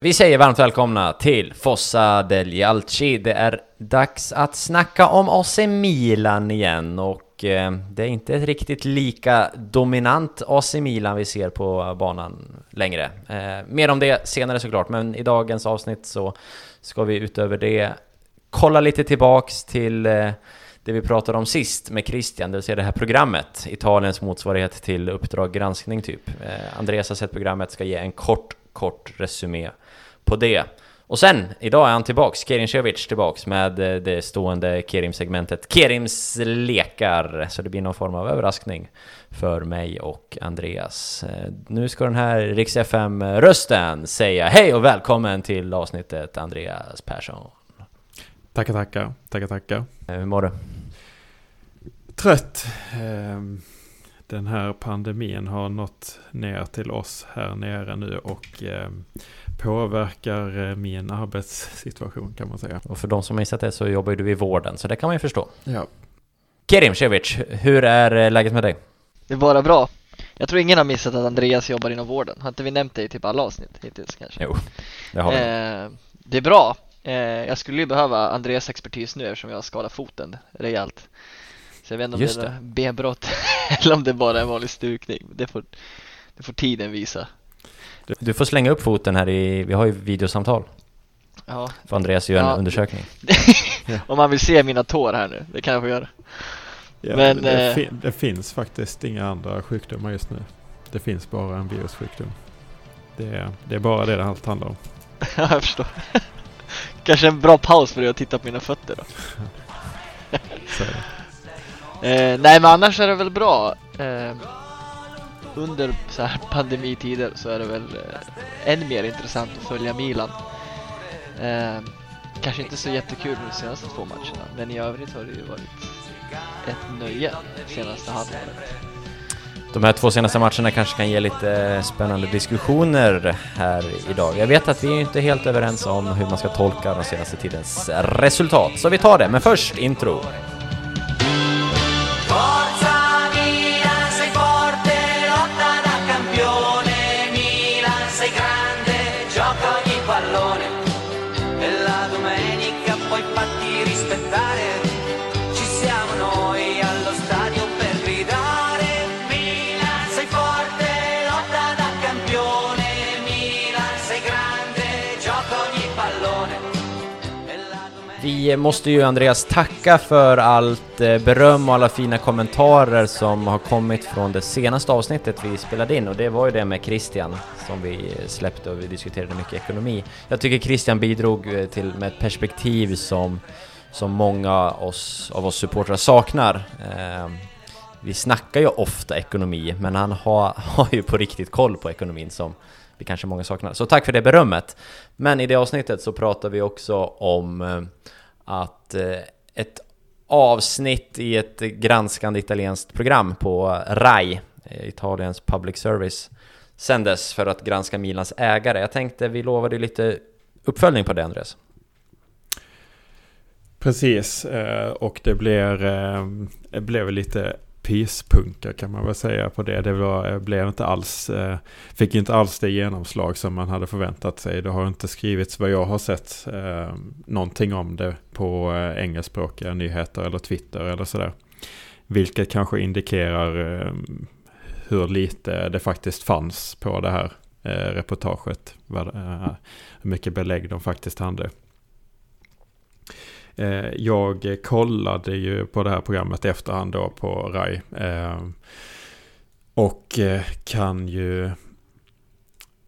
Vi säger varmt välkomna till Fossa del Alci. Det är dags att snacka om AC Milan igen och eh, det är inte ett riktigt lika dominant AC Milan vi ser på banan längre. Eh, mer om det senare såklart, men i dagens avsnitt så ska vi utöver det kolla lite tillbaks till eh, det vi pratade om sist med Christian, det vill säga det här programmet, Italiens motsvarighet till Uppdrag granskning typ. Eh, Andreas har sett programmet, ska ge en kort, kort resumé på det. Och sen, idag är han tillbaks, Kerimcevic tillbaks med eh, det stående Kerim-segmentet Kerims lekar. Så det blir någon form av överraskning för mig och Andreas. Eh, Nu ska den här Rix FM-rösten säga hej och välkommen till avsnittet Andreas Persson. Tackar, tackar. Tackar, tackar. Eh, Hur mår du? Trött. Ehm, Den här pandemin har nått ner till oss här nere nu och ehm, påverkar eh, min arbetssituation kan man säga. Och för de som missat det så jobbar ju du i vården, så det kan man ju förstå. Ja. Kerimcevic, hur är eh, läget med dig? Det är bara bra. Jag tror ingen har missat att Andreas jobbar inom vården. Har inte vi nämnt det i typ alla avsnitt hittills kanske? Jo, det har vi. Eh, det är bra. Eh, jag skulle ju behöva Andreas expertis nu eftersom jag har skadat foten rejält. Så jag vet inte om Just det är benbrott eller om det bara är en vanlig stukning. Det får, det får tiden visa. Du får slänga upp foten här i, vi har ju videosamtal. Ja, För Andreas gör en Ja. undersökning. om man vill se mina tår här nu, det kan jag få göra. Ja, Men, det, eh, fin- det finns faktiskt inga andra sjukdomar just nu. Det finns bara en virussjukdom. Det är, det är bara det det allt handlar om. Ja, jag förstår. Kanske en bra paus för dig att titta på mina fötter då. Så, är det. Eh, nej men annars är det väl bra. Eh, under så här pandemitider så är det väl eh, än mer intressant att följa Milan. Eh, kanske inte så jättekul de senaste två matcherna, men i övrigt har det ju varit ett nöje senaste halvåret. De här två senaste matcherna kanske kan ge lite eh, spännande diskussioner här idag. Jag vet att vi är inte helt överens om hur man ska tolka den senaste tidens resultat, så vi tar det. Men först intro. Vi måste ju Andreas tacka för allt eh, beröm och alla fina kommentarer som har kommit från det senaste avsnittet vi spelade in och det var ju det med Christian som vi släppte och vi diskuterade mycket ekonomi. Jag tycker Christian bidrog eh, till med ett perspektiv som, som många oss, av oss supportrar saknar. Ehm, vi snackar ju ofta ekonomi men han har, har ju på riktigt koll på ekonomin som vi kanske många saknar. Så tack för det berömmet! Men i det avsnittet så pratar vi också om eh, att eh, ett avsnitt i ett granskande italienskt program på RAI, eh, Italiens public service, sändes för att granska Milans ägare. Jag tänkte vi lovade lite uppföljning på det Andreas. Precis, eh, och det blir, det blev lite pyspunka kan man väl säga på det. Det var, eh, blev inte alls, eh, fick inte alls det genomslag som man hade förväntat sig. Det har inte skrivits vad jag har sett eh, någonting om det på eh, engelskspråkiga nyheter eller Twitter eller sådär. Vilket kanske indikerar eh, hur lite det faktiskt fanns på det här eh, reportaget. Vad, eh, hur mycket belägg de faktiskt hade. Eh, Jag kollade ju på det här programmet i efterhand då på RAI. eh, Och eh, kan ju...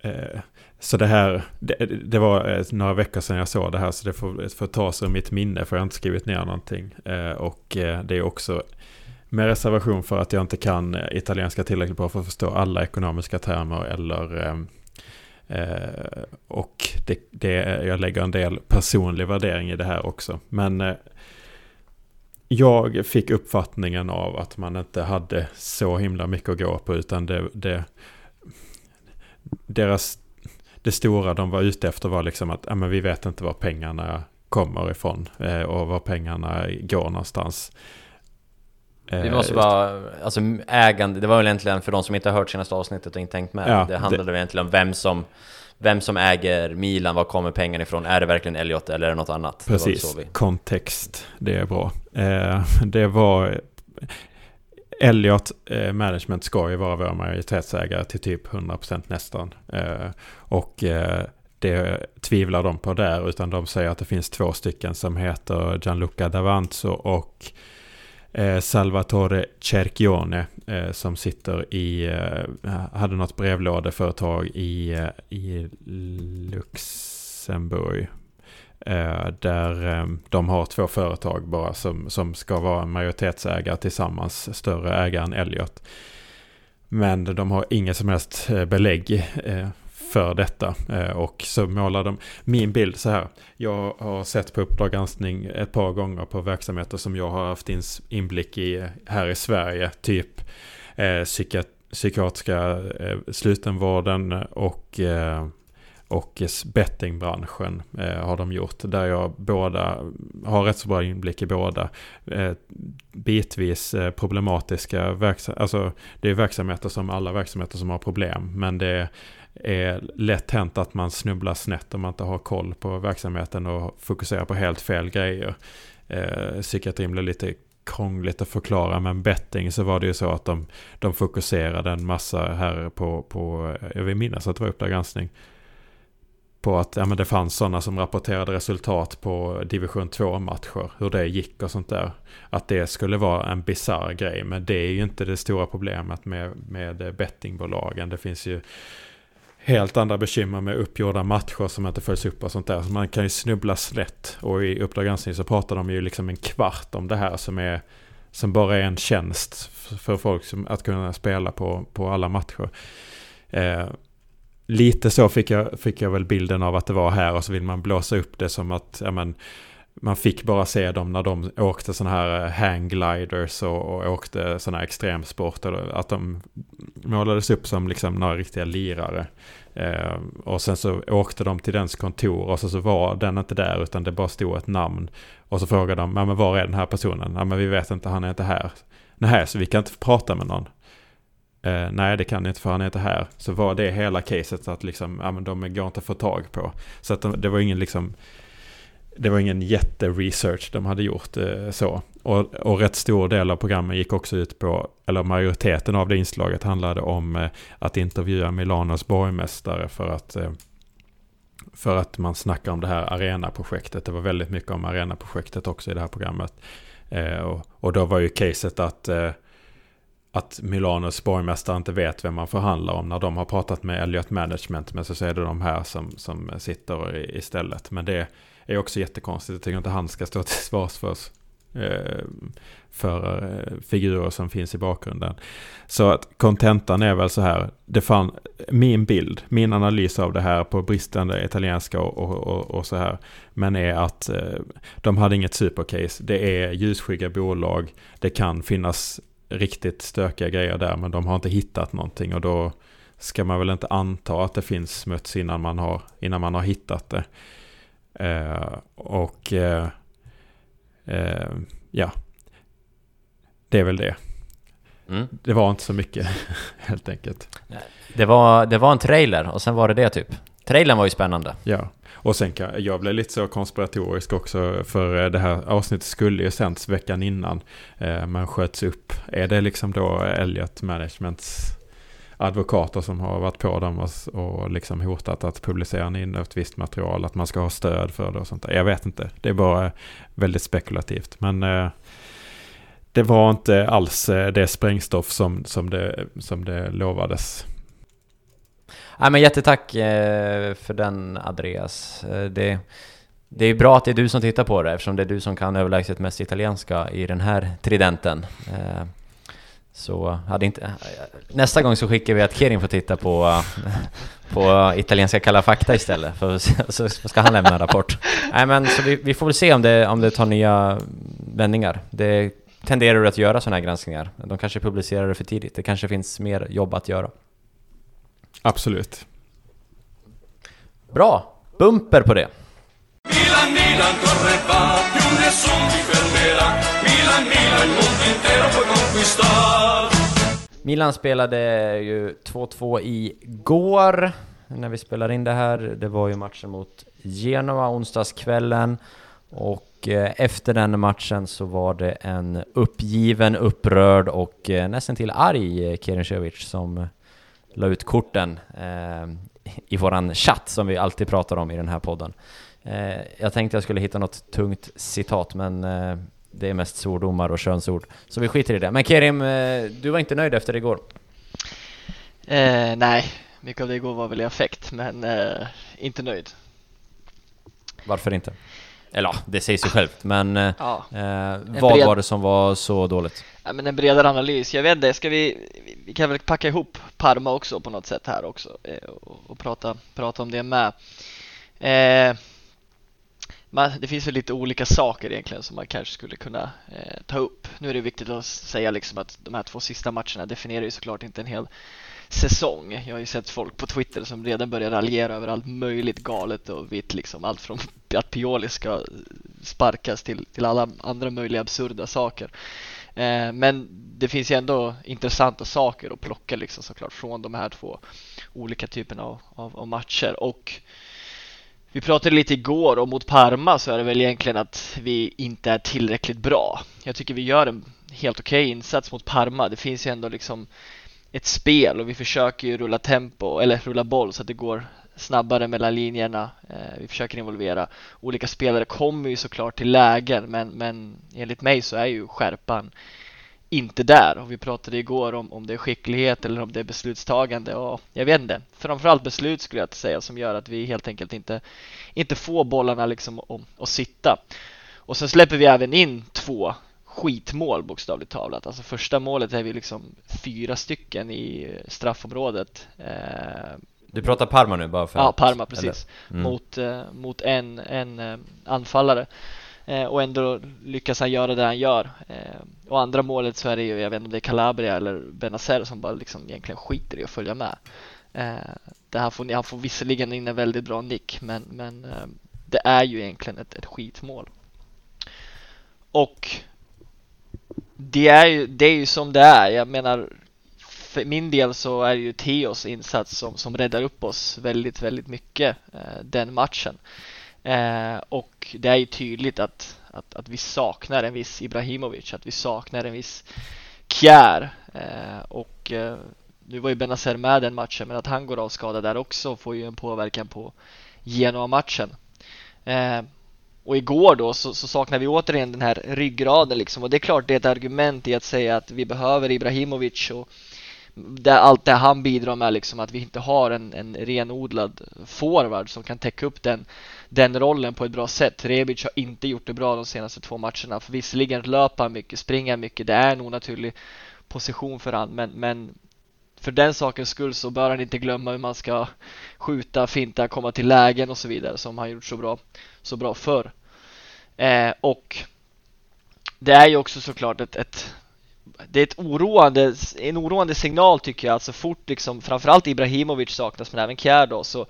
eh, Så det här, det, det var eh, några veckor sedan jag såg det här så det får, får tas ur mitt minne för jag har inte skrivit ner någonting. Eh, Och eh, det är också med reservation för att jag inte kan italienska tillräckligt bra för att förstå alla ekonomiska termer eller eh, och det, det, jag lägger en del personlig värdering i det här också. Men eh, jag fick uppfattningen av att man inte hade så himla mycket att gå på utan det, det deras, det stora de var ute efter var liksom att ja, men vi vet inte var pengarna kommer ifrån eh, och var pengarna går någonstans. Vi Eh, måste bara, alltså ägande, det var väl egentligen för de som inte har hört senaste avsnittet och inte tänkt med. Ja, det handlade väl egentligen om vem som, vem som äger Milan, var kommer pengarna ifrån? Är det verkligen Elliot eller är det något annat? Det Precis, så vi- kontext. Det är bra. Eh, det var... Elliot eh, Management ska ju vara vår majoritetsägare till typ 100% nästan. Eh, och det tvivlar de på där, utan de säger att det finns två stycken som heter Gianluca Davanzo och Eh, Salvatore Cerchione eh, som sitter i, eh, hade något brevlådeföretag i, eh, i Luxemburg. Eh, där eh, de har två företag bara som, som ska vara majoritetsägare tillsammans, större ägare än Elliot. Men de har inget som helst eh, belägg eh, för detta. Eh, och så målar de min bild så här. Jag har sett på Uppdrag granskning ett par gånger på verksamheter som jag har haft inblick i eh, här i Sverige. Typ eh, psykiat- psykiatriska eh, slutenvården och eh, och bettingbranschen eh, har de gjort. Där jag båda har rätt så bra inblick i båda. Eh, bitvis eh, problematiska verksamheter. Alltså det är verksamheter som alla verksamheter som har problem. Men det är är lätt hänt att man snubblar snett om man inte har koll på verksamheten och fokuserar på helt fel grejer. Eh, psykiatrin blir lite krångligt att förklara men betting så var det ju så att de, de fokuserade en massa här på, på jag vill minnas att det var Uppdrag granskning på att ja, men det fanns sådana som rapporterade resultat på division 2-matcher, hur det gick och sånt där. Att det skulle vara en bizarr grej, men det är ju inte det stora problemet med, med bettingbolagen. Det finns ju helt andra bekymmer med uppgjorda matcher som inte följs upp och sånt där. Så man kan ju snubbla slätt. Och i Uppdrag granskning så pratar de ju liksom en kvart om det här som är som bara är en tjänst för folk som, att kunna spela på, på alla matcher. Eh, lite så fick jag, fick jag väl bilden av att det var här och så vill man blåsa upp det som att ja, men, man fick bara se dem när de åkte sådana här eh, hanggliders och, och åkte sådana här extremsporter. Att de målades upp som liksom några riktiga lirare. Eh, och sen så åkte de till dens kontor och så, så var den inte där utan det bara stod ett namn. Och så frågade de, ja, men var är den här personen? Ja men vi vet inte, han är inte här. Nej, så vi kan inte prata med någon. Eh, nej, det kan ni inte för han är inte här. Så var det hela caset att liksom, ja men de går inte att få tag på. Så att de, det var ingen liksom, det var ingen jätteresearch de hade gjort eh, så. Och, och rätt stor del av programmet gick också ut på, eller majoriteten av det inslaget handlade om eh, att intervjua Milanos borgmästare för att eh, för att man snackar om det här arenaprojektet. Det var väldigt mycket om arenaprojektet också i det här programmet. Eh, och, och då var ju caset att eh, att Milanos borgmästare inte vet vem man förhandlar om när de har pratat med Elliot Management. Men så är det de här som, som sitter istället. Men det är också jättekonstigt. Jag tycker inte han ska stå till svars för, oss eh, för eh, figurer som finns i bakgrunden. Så att kontentan är väl så här. Det fan, min bild, min analys av det här på bristande italienska och, och, och, så här. Men är att eh, de hade inget supercase. Det är ljusskygga bolag. Det kan finnas riktigt stökiga grejer där men de har inte hittat någonting och då ska man väl inte anta att det finns smuts innan man har, innan man har hittat det. Eh, och eh, eh, ja, det är väl det. Mm. Det var inte så mycket helt enkelt. Det, var, det var en trailer och sen var det det typ. Trailern var ju spännande. Ja, och sen kan jag blev lite så konspiratorisk också för eh, det här avsnittet skulle ju sänds veckan innan eh, men sköts upp. Är det liksom då Elliot Managements advokater som har varit på dem och, och liksom hotat att publicera in ett visst material, att man ska ha stöd för det och sånt där. Jag vet inte, det är bara väldigt spekulativt. Men eh, det var inte alls eh, det sprängstoff som, som, det, som det lovades. Nej men jättetack eh, för den Andreas. Eh, det, det är bra att det är du som tittar på det eftersom det är du som kan överlägset mest italienska i den här tridenten. Eh, så hade inte... Nästa gång så skickar vi att Kerin får titta på, på italienska Kalla fakta istället, för så, så ska han lämna en rapport. Nej men så vi, vi får väl se om det, om det tar nya vändningar. Det tenderar att göra sådana här granskningar. De kanske publicerar det för tidigt. Det kanske finns mer jobb att göra. Absolut. Bra! Bumper på det! Milan, Milan, Milan spelade ju 2-2 igår. när vi spelar in det här. Det var ju matchen mot Genoa onsdagskvällen och eh, efter den matchen så var det en uppgiven, upprörd och eh, nästan till arg eh, som la ut korten eh, i våran chatt som vi alltid pratar om i den här podden. Jag tänkte jag skulle hitta något tungt citat men det är mest svordomar och könsord. Så vi skiter i det. Men Kerim, eh, du var inte nöjd efter igår? Eh, nej, mycket av det igår var väl i affekt, men eh, inte nöjd. Varför inte? Eller ja, det säger sig självt, men eh, Ja. eh, vad bred- var det som var så dåligt? Ja, men en bredare analys. Jag vet inte, ska vi, vi kan väl packa ihop Parma också på något sätt här också eh, och, och prata, prata om det med. Eh, man, det finns väl lite olika saker egentligen som man kanske skulle kunna eh, ta upp. Nu är det viktigt att säga liksom att de här två sista matcherna definierar ju såklart inte en hel säsong. Jag har ju sett folk på Twitter som redan börjar raljera över allt möjligt galet och vitt liksom allt från att Pioli ska sparkas till, till alla andra möjliga absurda saker. Eh, men det finns ju ändå intressanta saker att plocka liksom såklart från de här två olika typerna av, av, av matcher och vi pratade lite igår och mot Parma så är det väl egentligen att vi inte är tillräckligt bra. Jag tycker vi gör en helt okej insats mot Parma. Det finns ju ändå liksom ett spel och vi försöker ju rulla tempo eller rulla boll så att det går snabbare mellan linjerna. Eh, vi försöker involvera olika spelare kommer ju såklart till lägen men, men enligt mig så är ju skärpan inte där och vi pratade igår om, om det är skicklighet eller om det är beslutstagande och jag vet inte. Framförallt beslut skulle jag säga som gör att vi helt enkelt inte, inte får bollarna liksom att, sitta. Och sen släpper vi även in två skitmål bokstavligt talat. Alltså första målet är vi liksom fyra stycken i straffområdet. Eh, Du pratar Parma nu bara för Ja, Parma precis. Mm. Mot, eh, mot en, en eh, anfallare. Eh, och ändå lyckas han göra det han gör. Eh, och andra målet så är det ju, jag vet inte om det är Calabria eller Benazer som bara liksom egentligen skiter i att följa med. Eh, det här får, han får visserligen in en väldigt bra nick men, men eh, det är ju egentligen ett, ett skitmål. Och det är, ju, det är ju som det är. Jag menar för min del så är det ju Theos insats som, som räddar upp oss väldigt, väldigt mycket eh, den matchen. Eh, och det är ju tydligt att, att, att vi saknar en viss Ibrahimovic, att vi saknar en viss Kjär. Eh, och eh, nu var ju Benazer med den matchen, men att han går av skada där också får ju en påverkan på Genoa-matchen. Eh, och igår då så, så saknar vi återigen den här ryggraden liksom. Och det är klart det är ett argument i att säga att vi behöver Ibrahimovic och det, allt det han bidrar med liksom att vi inte har en, en renodlad forward som kan täcka upp den, den rollen på ett bra sätt. Rebic har inte gjort det bra de senaste två matcherna. För visserligen löper han mycket, springer mycket, det är en onaturlig position för han men, men för den sakens skull så bör han inte glömma hur man ska skjuta, finta, komma till lägen och så vidare som han gjort så bra, så bra förr. Eh, och det är ju också såklart ett, ett det är ett oroande, en oroande signal tycker jag. Alltså fort liksom, framförallt Ibrahimovic saknas men även Kjär då, så,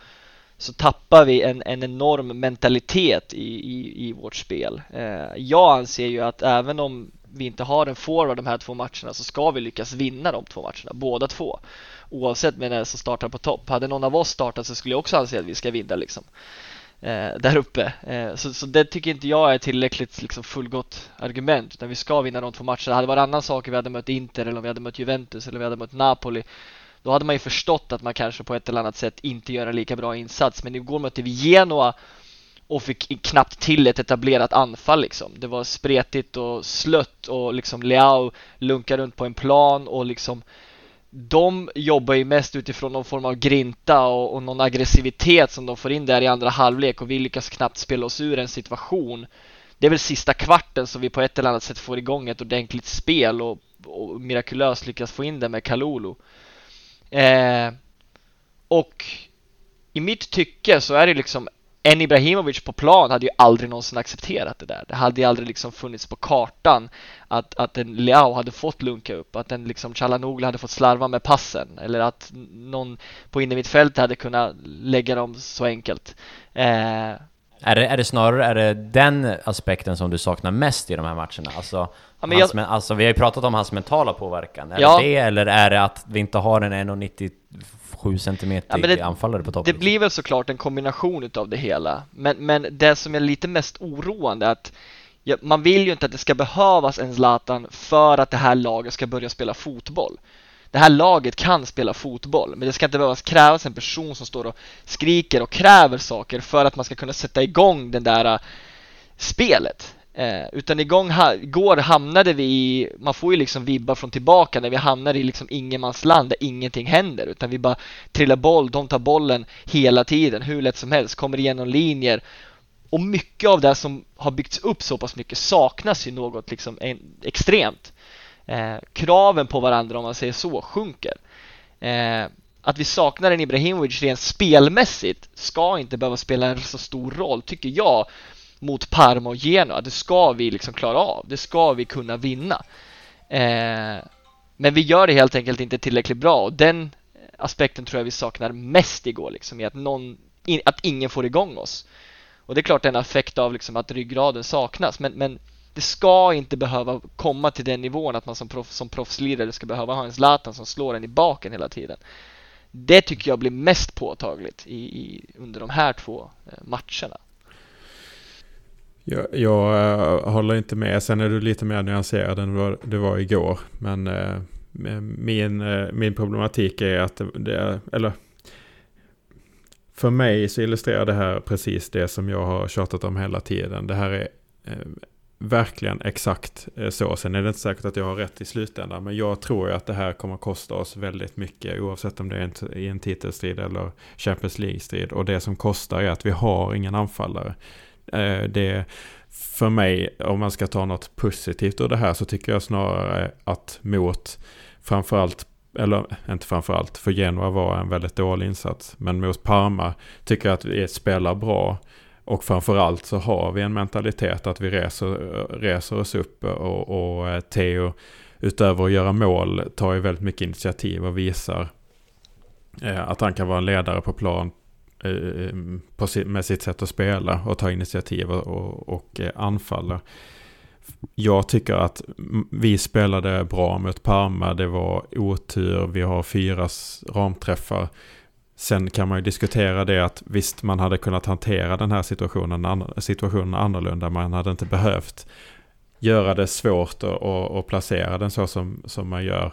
så tappar vi en, en enorm mentalitet i, i, i vårt spel. Eh, jag anser ju att även om vi inte har en forward de här två matcherna så ska vi lyckas vinna de två matcherna, båda två. Oavsett vem som startar på topp. Hade någon av oss startat så skulle jag också anse att vi ska vinna liksom. Eh, där uppe. Eh, så, så det tycker inte jag är tillräckligt liksom, fullgott argument. Utan vi ska vinna de två matcherna. Hade Det varit annan sak om vi hade mött Inter eller om vi hade mött Juventus eller om vi hade mött Napoli. Då hade man ju förstått att man kanske på ett eller annat sätt inte gör en lika bra insats. Men igår mötte vi Genoa och fick knappt till ett etablerat anfall liksom. Det var spretigt och slött och liksom Leao lunkar runt på en plan och liksom de jobbar ju mest utifrån någon form av grinta och, och någon aggressivitet som de får in där i andra halvlek och vi lyckas knappt spela oss ur en situation. Det är väl sista kvarten som vi på ett eller annat sätt får igång ett ordentligt spel och, och mirakulöst lyckas få in det med Kalulu. Eh, och i mitt tycke så är det liksom en Ibrahimovic på plan hade ju aldrig någonsin accepterat det där. Det hade ju aldrig liksom funnits på kartan att, att en Leao hade fått lunka upp, att en liksom Chalanoglu hade fått slarva med passen eller att någon på innermittfältet hade kunnat lägga dem så enkelt. Eh, är det, är det snarare är det den aspekten som du saknar mest i de här matcherna? Alltså, Ja, men hans, jag- alltså vi har ju pratat om hans mentala påverkan. Är Ja. det det, eller är det att vi inte har en 1,97 cm Ja, det- anfallare på topp? Det liksom? blir väl såklart en kombination utav det hela. Men, men det som är lite mest oroande är att ja, man vill ju inte att det ska behövas en Zlatan för att det här laget ska börja spela fotboll. Det här laget kan spela fotboll, men det ska inte behövas krävas en person som står och skriker och kräver saker för att man ska kunna sätta igång det där äh, spelet. Eh, utan igång, ha, igår hamnade vi i, man får ju liksom vibbar från tillbaka när vi hamnar i liksom ingenmansland där ingenting händer utan vi bara trillar boll, de tar bollen hela tiden hur lätt som helst, kommer igenom linjer och mycket av det som har byggts upp så pass mycket saknas ju något liksom en, extremt. Eh, kraven på varandra om man säger så sjunker. Eh, att vi saknar en Ibrahimovic rent spelmässigt ska inte behöva spela en så stor roll tycker jag mot Parma och Genoa. Det ska vi liksom klara av. Det ska vi kunna vinna. Eh, men vi gör det helt enkelt inte tillräckligt bra och den aspekten tror jag vi saknar mest igår liksom i att någon, in, att ingen får igång oss. Och det är klart en effekt av liksom att ryggraden saknas men, men det ska inte behöva komma till den nivån att man som, proff, som proffslirare ska behöva ha en Zlatan som slår en i baken hela tiden. Det tycker jag blir mest påtagligt i, i, under de här två eh, matcherna. Jag, jag eh, håller inte med. Sen är du lite mer nyanserad än vad det var igår. Men eh, min, min problematik är att det, det är, eller för mig så illustrerar det här precis det som jag har tjatat om hela tiden. Det här är verkligen exakt eh, så. Sen är det inte säkert att jag har rätt i slutändan. Men jag tror ju att det här kommer kosta oss väldigt mycket. Oavsett om det är i en titelstrid eller Champions League-strid. Och det som kostar är att vi har ingen anfallare. Eh, det för mig, om man ska ta något positivt ur det här så tycker jag snarare att mot framförallt, eller inte framförallt, för Genoa var en väldigt dålig insats. Men mot Parma tycker jag att vi spelar bra. Och framförallt så har vi en mentalitet att vi reser, reser oss upp och, och eh, Theo utöver att göra mål tar ju väldigt mycket initiativ och visar eh, att han kan vara en ledare på plan eh, eh på, med sitt sätt att spela och ta initiativ och, och, och eh, anfalla. Jag tycker att vi spelade bra mot Parma. Det var otur. Vi har fyra ramträffar. Sen kan man ju diskutera det att visst man hade kunnat hantera den här situationen, situationen annorlunda. Man hade inte behövt göra det svårt att, och, och placera den så som, som man gör.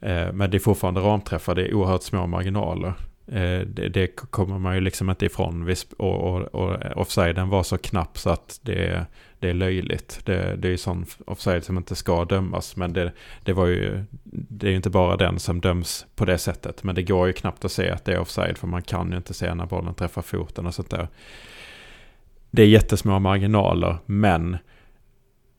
Eh, Men det är fortfarande ramträffar, det är oerhört små marginaler. Eh, det, det kommer man ju liksom inte ifrån. Och, och, och offsiden var så knapp så att det, det är löjligt. Det, det är ju sån offside som inte ska dömas. Men det, det var ju, det är ju inte bara den som döms på det sättet. Men det går ju knappt att se att det är offside. För man kan ju inte se när bollen träffar foten och sånt där. Det är jättesmå marginaler. Men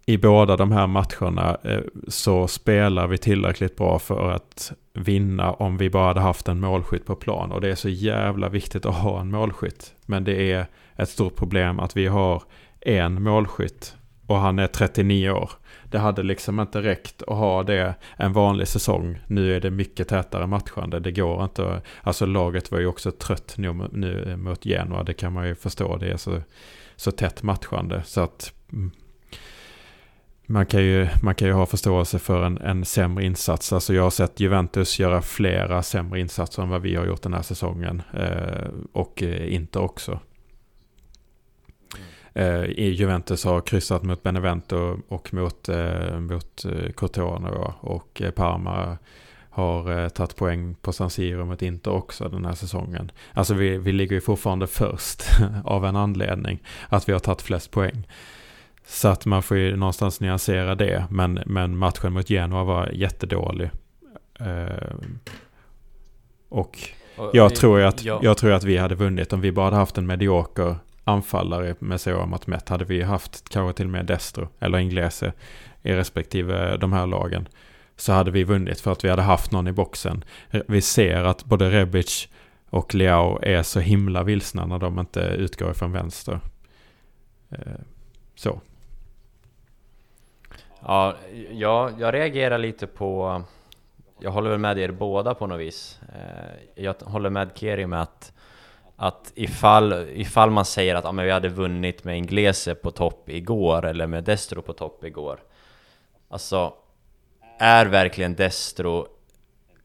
i båda de här matcherna eh, så spelar vi tillräckligt bra för att vinna om vi bara hade haft en målskytt på plan. Och det är så jävla viktigt att ha en målskytt. Men det är ett stort problem att vi har en målskytt och han är 39 år. Det hade liksom inte räckt att ha det en vanlig säsong. Nu är det mycket tätare matchande. Det går inte. Alltså laget var ju också trött nu, nu mot Genoa. Det kan man ju förstå. Det är så, så tätt matchande. Så att mm, man kan ju, man kan ju ha förståelse för en, en sämre insats. Alltså jag har sett Juventus göra flera sämre insatser än vad vi har gjort den här säsongen. Eh, och inte Inter också. Eh, Juventus har kryssat mot Benevento och mot, eh, mot eh, Crotone och eh, Parma har eh, tagit poäng på San Siro mot Inter också den här säsongen. Alltså vi, vi ligger ju fortfarande först av en anledning att vi har tagit flest poäng. Så att man får ju någonstans nyansera det. Men, men matchen mot Genoa var jättedålig. Eh, och jag tror att, ja. jag tror att vi hade vunnit om vi bara hade haft en medioker anfallare med så mått mätt. Hade vi haft kanske till och med Destro eller Inglese i respektive de här lagen. Så hade vi vunnit för att vi hade haft någon i boxen. Vi ser att både Rebic och Leao är så himla vilsna när de inte utgår från vänster. Eh, Så. Ja, jag, jag reagerar lite på... Jag håller väl med er båda på något vis. Eh, jag håller med Keri med att att ifall, ifall man säger att ja, men vi hade vunnit med Inglese på topp igår eller med Destro på topp igår Alltså Är verkligen Destro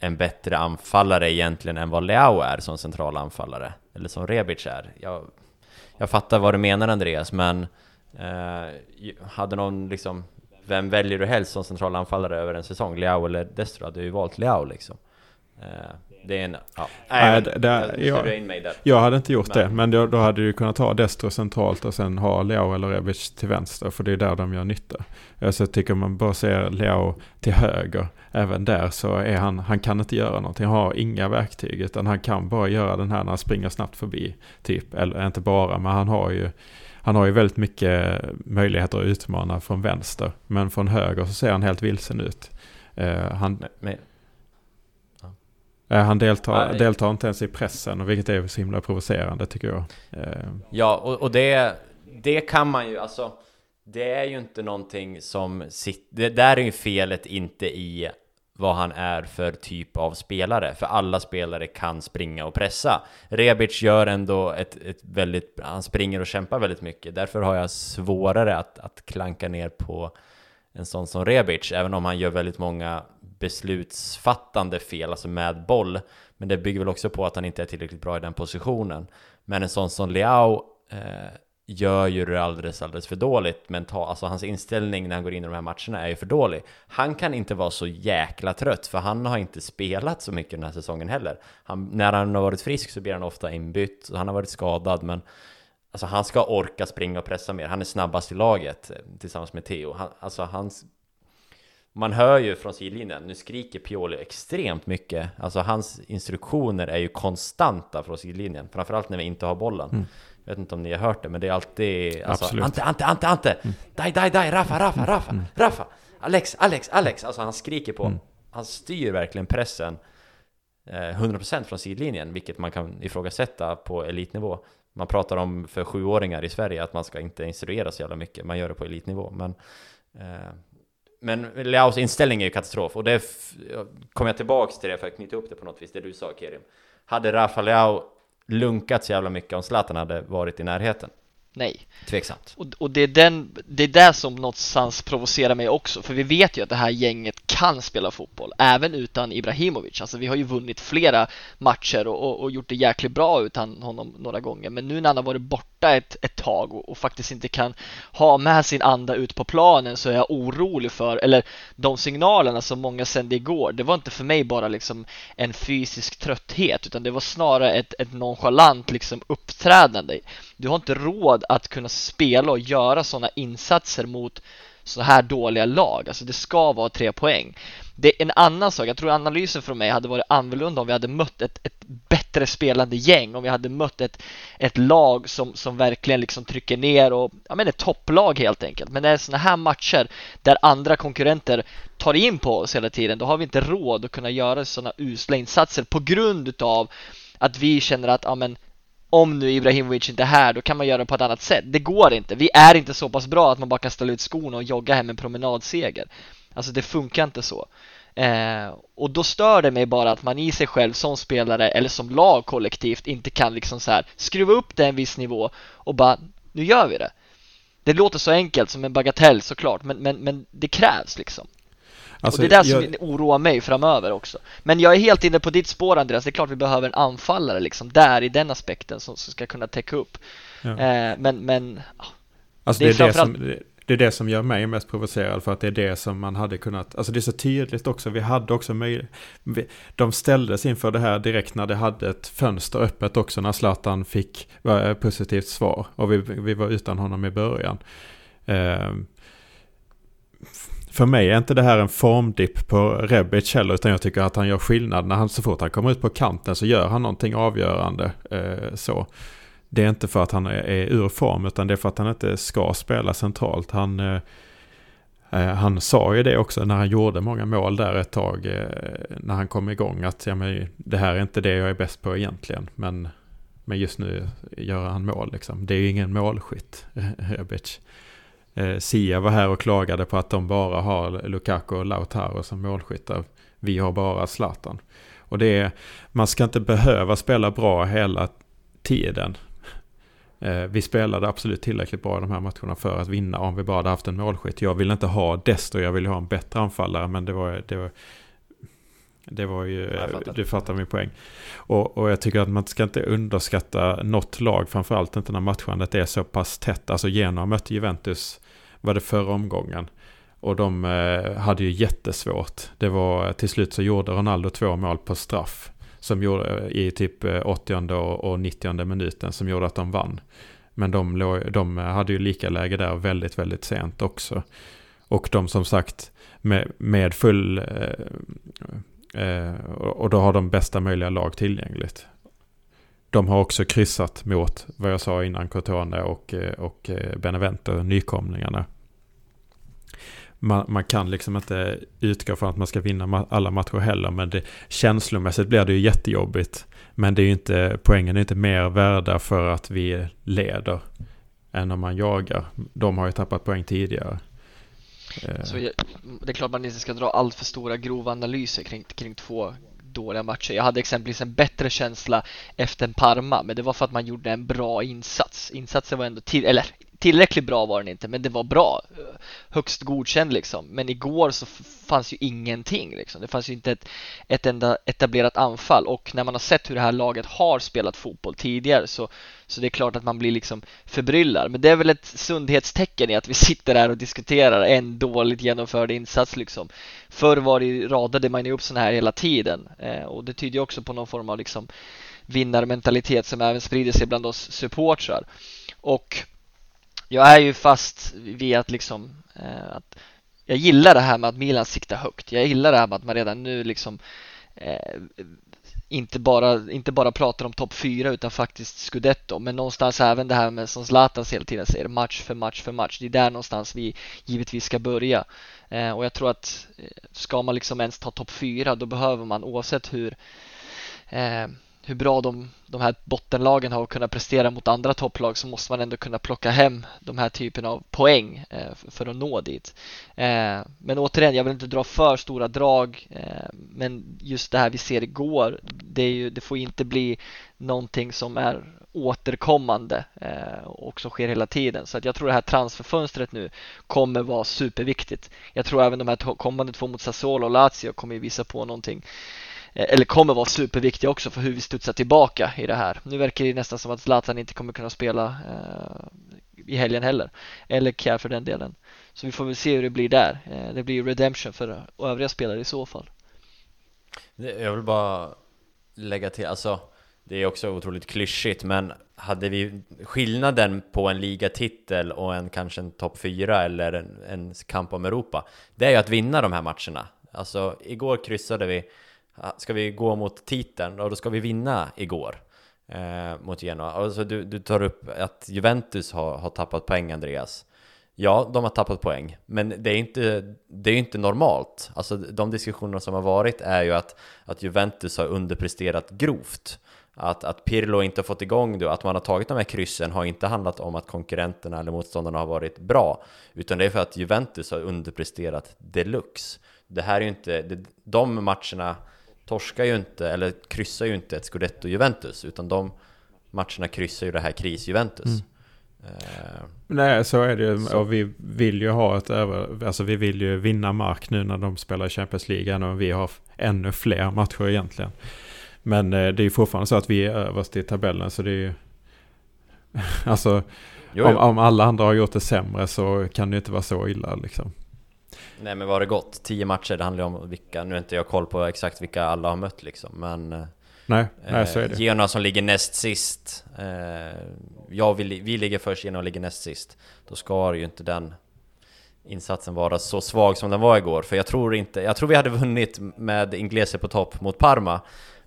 en bättre anfallare egentligen än vad Leao är som central anfallare? Eller som Rebic är? Jag, jag fattar vad du menar Andreas, men eh, hade någon liksom vem väljer du helst som central anfallare över en säsong? Leao eller Destro? Hade ju valt Leao liksom eh, det är en... Ja. Nej, men, det- jag, jag- in mig där. Jag hade inte gjort Men- det, men då, då hade du kunnat ha Destro centralt och sen ha Leao eller Rebic till vänster, för det är där de gör nytta. Jag så tycker man bara ser Leao till höger, även där så är han, han kan inte göra någonting, han har inga verktyg, utan han kan bara göra den här när han springer snabbt förbi, typ. Eller inte bara, men han har ju han har ju väldigt mycket möjligheter att utmana från vänster, men från höger så ser han helt vilsen ut. Eh, han, Men, eh, han deltar, Nej. deltar inte ens i pressen, vilket är så himla provocerande tycker jag. Eh, Ja, och, och det, det kan man ju, alltså Det är ju inte någonting som sitter, det där är ju felet inte i vad han är för typ av spelare, för alla spelare kan springa och pressa. Rebic gör ändå ett, ett väldigt, han springer och kämpar väldigt mycket, därför har jag svårare att, att klanka ner på en sån som Rebic, även om han gör väldigt många beslutsfattande fel, alltså med boll. Men det bygger väl också på att han inte är tillräckligt bra i den positionen. Men en sån som Leao eh, gör ju det alldeles, alldeles för dåligt mentalt. Alltså hans inställning när han går in i de här matcherna är ju för dålig. Han kan inte vara så jäkla trött, för han har inte spelat så mycket den här säsongen heller. Han, när han har varit frisk så blir han ofta inbytt, och han har varit skadad, men Alltså han ska orka springa och pressa mer, han är snabbast i laget eh, tillsammans med Theo. Han, alltså hans... Man hör ju från sidlinjen, nu skriker Pioli extremt mycket. Alltså hans instruktioner är ju konstanta från sidlinjen, framförallt när vi inte har bollen. Mm. Jag vet inte om ni har hört det, men det är alltid... Alltså, Absolut. Ante, Ante, Ante, Ante! Daj, daj, daj! Rafa, Rafa, Rafa, Rafa! Alex, Alex, Alex! Alltså han skriker på. Han styr verkligen pressen eh, 100% från sidlinjen, vilket man kan ifrågasätta på elitnivå. Man pratar om för sjuåringar i Sverige att man ska inte instruera så jävla mycket, man gör det på elitnivå. Men, eh, men Leaos inställning är ju katastrof, och det kommer jag tillbaks till det för att knyta upp det på något vis, det du sa Kerim. Hade Rafa Leao lunkat så jävla mycket om Zlatan hade varit i närheten? Nej. Tveksamt. Och, och det, är den, det är det som någonstans provocerar mig också, för vi vet ju att det här gänget kan spela fotboll, även utan Ibrahimovic. Alltså vi har ju vunnit flera matcher och, och, och gjort det jäkligt bra utan honom några gånger, men nu när han har varit borta ett, ett tag och, och faktiskt inte kan ha med sin anda ut på planen så är jag orolig för, eller de signalerna som många sände igår, det var inte för mig bara liksom en fysisk trötthet, utan det var snarare ett, ett nonchalant liksom uppträdande. Du har inte råd att kunna spela och göra sådana insatser mot så här dåliga lag. Alltså det ska vara tre poäng. Det är en annan sak, jag tror analysen från mig hade varit annorlunda om vi hade mött ett, ett bättre spelande gäng, om vi hade mött ett, ett lag som, som verkligen liksom trycker ner och, ja men ett topplag helt enkelt. Men när det är sådana här matcher där andra konkurrenter tar in på oss hela tiden, då har vi inte råd att kunna göra sådana usla insatser på grund utav att vi känner att, ja men om nu Ibrahimovic inte är här, då kan man göra det på ett annat sätt. Det går inte. Vi är inte så pass bra att man bara kan ställa ut skorna och jogga hem en promenadseger. Alltså det funkar inte så. Eh, och då stör det mig bara att man i sig själv som spelare eller som lag kollektivt inte kan liksom så här skruva upp det en viss nivå och bara, nu gör vi det. Det låter så enkelt som en bagatell såklart, men, men, men det krävs liksom alltså, och det är det som jag- oroar mig framöver också. Men jag är helt inne på ditt spår Andreas, det är klart vi behöver en anfallare liksom där i den aspekten som, som ska kunna täcka upp. Ja. Eh, men, men Alltså Det det är det, framförallt- som, det- det är det som gör mig mest provocerad för att det är det som man hade kunnat, alltså det är så tydligt också, vi hade också möjlighet, de ställdes inför det här direkt när det hade ett fönster öppet också när Zlatan fick eh, positivt svar och vi, vi var utan honom i början. Ehm, för mig är inte det här en formdipp på Rebic heller, utan jag tycker att han gör skillnad. När han, så fort han kommer ut på kanten så gör han någonting avgörande. Eh, så. Det är inte för att han är, är ur form, utan det är för att han inte ska spela centralt. Han, eh, eh han sa ju det också när han gjorde många mål där ett tag, eh, när han kom igång, att ja, men, det här är inte det jag är bäst på egentligen. Men, men just nu gör han mål liksom. Det är ju ingen målskytt, Rebic. Eh, Sia var här och klagade på att de bara har Lukaku och Lautaro som målskyttar. Vi har bara Zlatan. Och det är, man ska inte behöva spela bra hela tiden. Eh, vi spelade absolut tillräckligt bra i de här matcherna för att vinna om vi bara hade haft en målskytt. Jag vill inte ha Destro, jag vill ha en bättre anfallare, men det var, det var, det var ju, fattar. du fattar min poäng. Och, och jag tycker att man ska inte underskatta något lag, framförallt inte när matchandet är så pass tätt. Alltså Genoa mötte Juventus, var det förra omgången. Och de eh, hade ju jättesvårt. Det var, till slut så gjorde Ronaldo två mål på straff. Som gjorde i typ eh, 80 och 90 minuten som gjorde att de vann. Men de, låg, de hade ju lika läge där väldigt, väldigt sent också. Och de som sagt med, med full... Eh, eh, och då har de bästa möjliga lag tillgängligt. De har också kryssat mot vad jag sa innan Cotone och, eh, och Benevento, nykomlingarna. Man, man kan liksom inte utgå från att man ska vinna alla matcher heller. Men det, känslomässigt blir det ju jättejobbigt. Men det är ju inte, poängen är inte mer värda för att vi leder än om man jagar. De har ju tappat poäng tidigare. Eh. Så jag, det är klart man inte ska dra allt för stora grova analyser kring, kring två dåliga matcher. Jag hade exempelvis en bättre känsla efter en Parma, men det var för att man gjorde en bra insats. Insatsen var ändå till, eller tillräckligt bra var den inte, men det var bra. Högst godkänd liksom. Men igår så fanns ju ingenting liksom. Det fanns ju inte ett, ett enda etablerat anfall och när man har sett hur det här laget har spelat fotboll tidigare så, så det är klart att man blir liksom förbryllad. Men det är väl ett sundhetstecken i att vi sitter här och diskuterar en dåligt genomförd insats liksom. Förr var det, radade man ju upp sådana här hela tiden eh, och det tyder ju också på någon form av liksom vinnarmentalitet som även sprider sig bland oss supportrar. Och jag är ju fast vid att liksom eh, att jag gillar det här med att Milan siktar högt. Jag gillar det här med att man redan nu liksom eh, inte bara, inte bara pratar om topp 4 utan faktiskt scudetto. Men någonstans även det här med som Zlatan hela tiden säger, match för match för match. Det är där någonstans vi givetvis ska börja. Eh, och jag tror att eh, ska man liksom ens ta topp 4 då behöver man oavsett hur eh, hur bra de, de här bottenlagen har kunnat prestera mot andra topplag så måste man ändå kunna plocka hem de här typen av poäng eh, för att nå dit. Eh, men återigen, jag vill inte dra för stora drag eh, men just det här vi ser igår det, är ju, det får inte bli någonting som är återkommande eh, och som sker hela tiden. Så att jag tror det här transferfönstret nu kommer vara superviktigt. Jag tror även de här kommande två mot Sassuolo och Lazio kommer visa på någonting Eh, eller kommer vara superviktiga också för hur vi studsar tillbaka i det här. Nu verkar det nästan som att Zlatan inte kommer kunna spela eh, i helgen heller. Eller Kjär för den delen. Så vi får väl se hur det blir där. Eh, det blir ju redemption för övriga spelare i så fall. Jag vill bara lägga till, alltså det är också otroligt klyschigt men hade vi skillnaden på en ligatitel och en kanske en topp 4 eller en, en kamp om Europa Det är ju att vinna de här matcherna Alltså igår kryssade vi Ska vi gå mot titeln och då ska vi vinna igår eh, mot Genoa alltså du, du tar upp att Juventus har, har tappat poäng Andreas Ja, de har tappat poäng, men det är inte, det är inte normalt. Alltså de diskussioner som har varit är ju att, att Juventus har underpresterat grovt. Att, att Pirlo inte har fått igång det och att man har tagit de här kryssen har inte handlat om att konkurrenterna eller motståndarna har varit bra. Utan det är för att Juventus har underpresterat deluxe. Det här är ju inte, det, de matcherna torskar ju inte, eller kryssar ju inte ett Scudetto-Juventus, utan de matcherna kryssar ju det här kris-Juventus. Eh, Nej, så är det ju. Och vi vill ju ha ett över... Alltså vi vill ju vinna mark nu när de spelar Champions League. Om vi har ännu fler matcher egentligen. Men eh, det är ju fortfarande så att vi är överst i tabellen. Så det är ju... Alltså, jo, om, jo. om alla andra har gjort det sämre så kan det ju inte vara så illa liksom. Nej men vad har det gått? 10 matcher, det handlar ju om vilka, nu har inte jag koll på exakt vilka alla har mött liksom, men eh, Nej, nej så är det. Genoa som ligger näst sist, eh, jag vill, vi ligger först, Genoa ligger näst sist. Då ska ju inte den insatsen vara så svag som den var igår, för jag tror inte, jag tror vi hade vunnit med Inglese på topp mot Parma,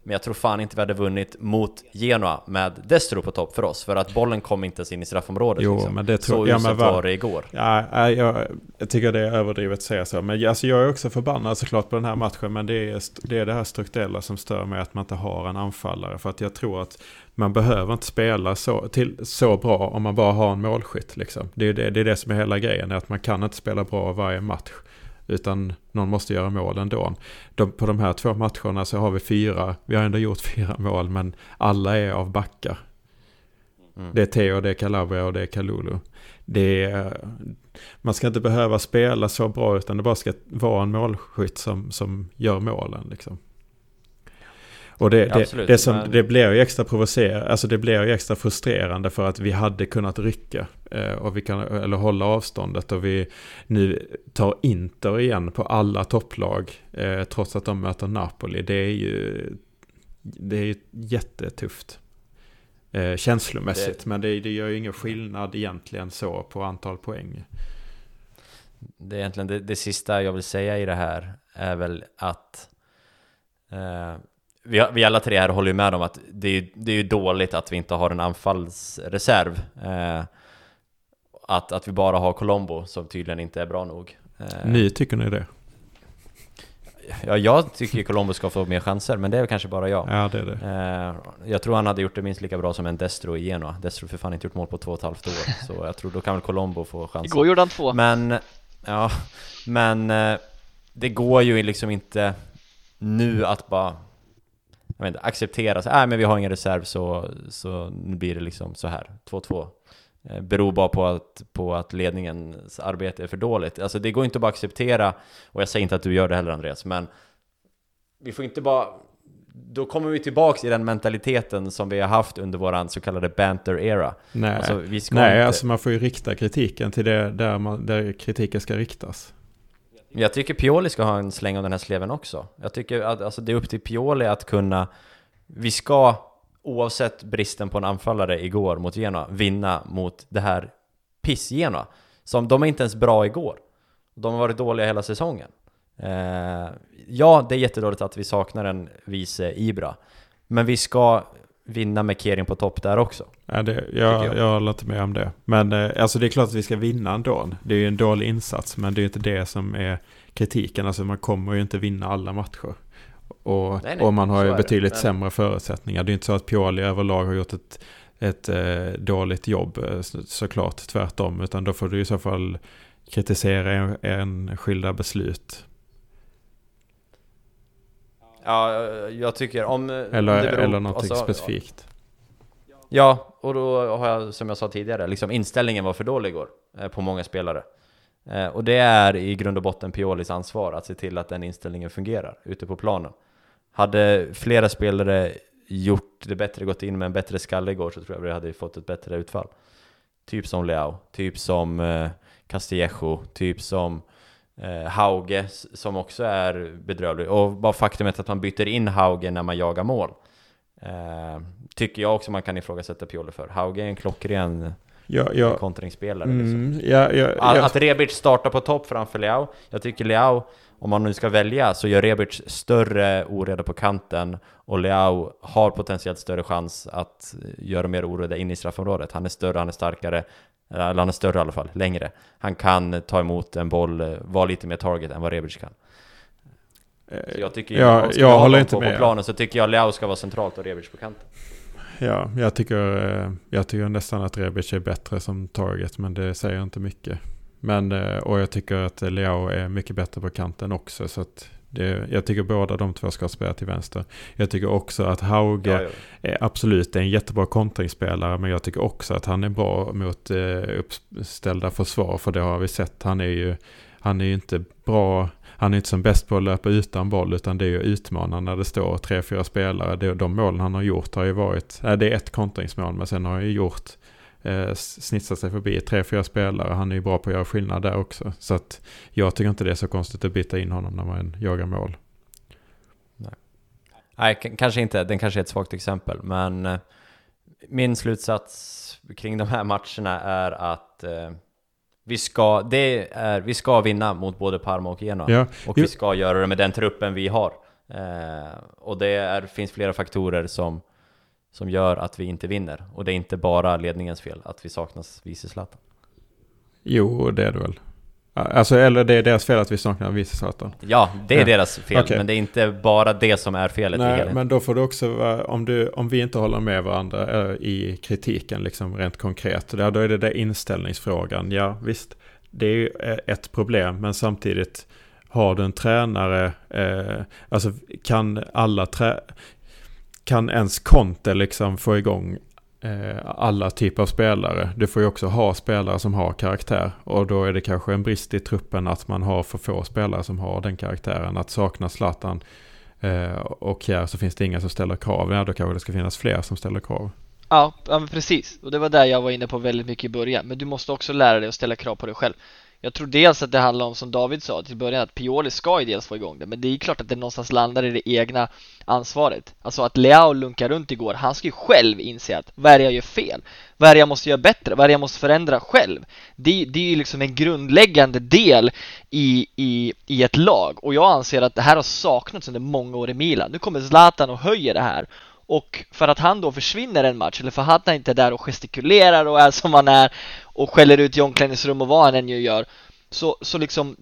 men jag tror fan inte vi hade vunnit mot Genoa med Destro på topp för oss, för att bollen kom inte ens in i straffområdet Jo, liksom. men det tror Så ja, uselt var det igår. Ja, jag, jag tycker det är överdrivet att säga så. Men alltså, jag är också förbannad såklart på den här matchen. Men det är, det är det här strukturella som stör mig. Att man inte har en anfallare. För att jag tror att man behöver inte spela så, till, så bra om man bara har en målskytt. Liksom. Det, är det, det är det som är hela grejen. Är att man kan inte spela bra varje match. Utan någon måste göra mål ändå. De, på de här två matcherna så har vi fyra. Vi har ändå gjort fyra mål. Men alla är av backar. Mm. Det är Theo, det är Calabria och det är Kalulu. Det är, man ska inte behöva spela så bra utan det bara ska vara en målskytt som, som gör målen. Liksom. Och det, Ja, det, absolut, det, som, men- det blir ju extra provocerande, alltså det blir ju extra frustrerande för att vi hade kunnat rycka eh, och vi kan, eller hålla avståndet och vi nu tar Inter igen på alla topplag eh, trots att de möter Napoli. Det är ju, det är ju jättetufft. Eh, känslomässigt, men det, det gör ju ingen skillnad egentligen så på antal poäng. Det är egentligen det, det sista jag vill säga i det här är väl att eh, vi, vi alla tre här håller ju med om att det är, det är ju dåligt att vi inte har en anfallsreserv. Eh, att, att vi bara har Colombo som tydligen inte är bra nog. Eh, Ni tycker ni det? Ja, jag tycker Colombo ska få mer chanser, men det är väl kanske bara jag. Ja, det är det. Eh, jag tror han hade gjort det minst lika bra som en Destro i Genoa. Destro för fan inte gjort mål på två och ett halvt år, så jag tror då kan väl Colombo få chansen. Igår gjorde han två. Men, ja, men eh, det går ju liksom inte nu att bara jag vet inte, acceptera så nej men vi har ingen reserv så, så nu blir det liksom så här. 2-2 eh, Beror bara på att, på att ledningens arbete är för dåligt. Alltså det går inte att bara acceptera Och jag säger inte att du gör det heller Andreas Men Vi får inte bara Då kommer vi tillbaks i den mentaliteten som vi har haft under våran så kallade banter era. Nej, Alltså Nej inte, alltså man får ju rikta kritiken till det där, man, där kritiken ska riktas. Jag tycker Pioli ska ha en släng av den här sleven också. Jag tycker att alltså, det är upp till Pioli att kunna... Vi ska, oavsett bristen på en anfallare igår mot Genoa, vinna mot det här piss-Genoa. Som, de är inte ens bra igår. De har varit dåliga hela säsongen. Eh, ja, det är jättedåligt att vi saknar en vice Ibra. Men vi ska vinna med Kerin på topp där också. Ja, det, jag, jag. jag håller inte med om det. Men eh, alltså det är klart att vi ska vinna ändå. Det är ju en dålig insats, men det är ju inte det som är kritiken. Alltså man kommer ju inte vinna alla matcher. Och, Nej, nej, och man har ju det. betydligt Men- sämre förutsättningar. Det är inte så att Pioli överlag har gjort ett, ett eh, dåligt jobb, eh, så, såklart tvärtom. Utan då får du i så fall kritisera en, en skilda beslut. Ja, jag tycker om... Eller, om det beror- eller någonting alltså, specifikt. Ja, och då har jag, som jag sa tidigare, liksom inställningen var för dålig igår eh, på många spelare. Eh, och det är i grund och botten Piolis ansvar att se till att den inställningen fungerar ute på planen. Hade flera spelare gjort det bättre, gått in med en bättre skalle igår så tror jag vi hade fått ett bättre utfall. Typ som Leao, typ som eh, Castillejo, typ som eh, Hauge som också är bedrövlig. Och bara faktumet att man byter in Hauge när man jagar mål. Eh, tycker jag också man kan ifrågasätta Pioli för. Hauge är en klockren Ja, ja, kontringsspelare. Liksom. mm, ja, ja, Att, att Rebic startar på topp framför Leao. Jag tycker Leao, om man nu ska välja, så gör Rebic större oreda på kanten och Leao har potentiellt större chans att göra mer oreda in i straffområdet. Han är större, han är starkare, eller han är större i alla fall, längre. Han kan ta emot en boll, eh, vara lite mer target än vad Rebic kan. Så jag tycker Ja, jag ha håller inte på, med. på planen så tycker jag Leao ska vara centralt och Rebic på kanten. Ja, jag tycker, eh, jag tycker nästan att Rebic är bättre som target, men det säger inte mycket. Men, eh, och jag tycker att Leao är mycket bättre på kanten också, så att det, jag tycker båda de två ska spela till vänster. Jag tycker också att Hauge Ja, ja. är absolut är en jättebra kontringsspelare, men jag tycker också att han är bra mot eh, uppställda försvar, för det har vi sett. Han är ju, han är ju inte bra, han är inte som bäst på att löpa utan boll, utan det är ju utmanande när det står tre, fyra spelare. Det, de målen han har gjort har ju varit, äh, det är ett kontringsmål, men sen har han ju gjort eh, snitsat sig förbi tre, fyra spelare. Han är ju bra på att göra skillnad där också. Så att jag tycker inte det är så konstigt att byta in honom när man jagar mål. Nej, k- kanske inte. Den kanske är ett svagt exempel, men eh, min slutsats kring de här matcherna är att eh, vi ska, det är, vi ska vinna mot både Parma och Genoa. Ja, Och vi ska göra det med den truppen vi har. Eh, och det är, finns flera faktorer som, som gör att vi inte vinner. Och det är inte bara ledningens fel att vi saknas vice Zlatan. jo det är det väl. Alltså, eller det är deras fel att vi saknar vice Zlatan. Ja, det är Ja. deras fel, Okej. men det är inte bara det som är felet i Nej, helheten. men då får du också, om, du, om vi inte håller med varandra eh, i kritiken, liksom rent konkret, då är det där inställningsfrågan. Ja, visst, det är ju eh, ett problem, men samtidigt har du en tränare, eh, alltså kan alla trä, kan ens Conte liksom få igång eh, alla typer av spelare. Du får ju också ha spelare som har karaktär. Och då är det kanske en brist i truppen att man har för få spelare som har den karaktären. Att sakna Zlatan eh, och Kjär så finns det inga som ställer krav. Ja, då kanske det ska finnas fler som ställer krav. Ja, ja men precis. Och det var där jag var inne på väldigt mycket i början. Men du måste också lära dig att ställa krav på dig själv. Jag tror dels att det handlar om, som David sa till början, att Pioli ska ju dels få igång det. Men det är klart att det någonstans landar i det egna ansvaret. Alltså att Leao lunkar runt igår, han ska ju själv inse att vad är det jag gör fel? Vad är det jag måste göra bättre? Vad är det jag måste förändra själv? Det, det är ju liksom en grundläggande del i, i, i ett lag. Och jag anser att det här har saknats under många år i Milan. Nu kommer Zlatan och höjer det här. Och för att han då försvinner en match, eller för att han inte är där och gestikulerar och är som han är och skäller ut i omklädningsrum och vad han än gör, så, så liksom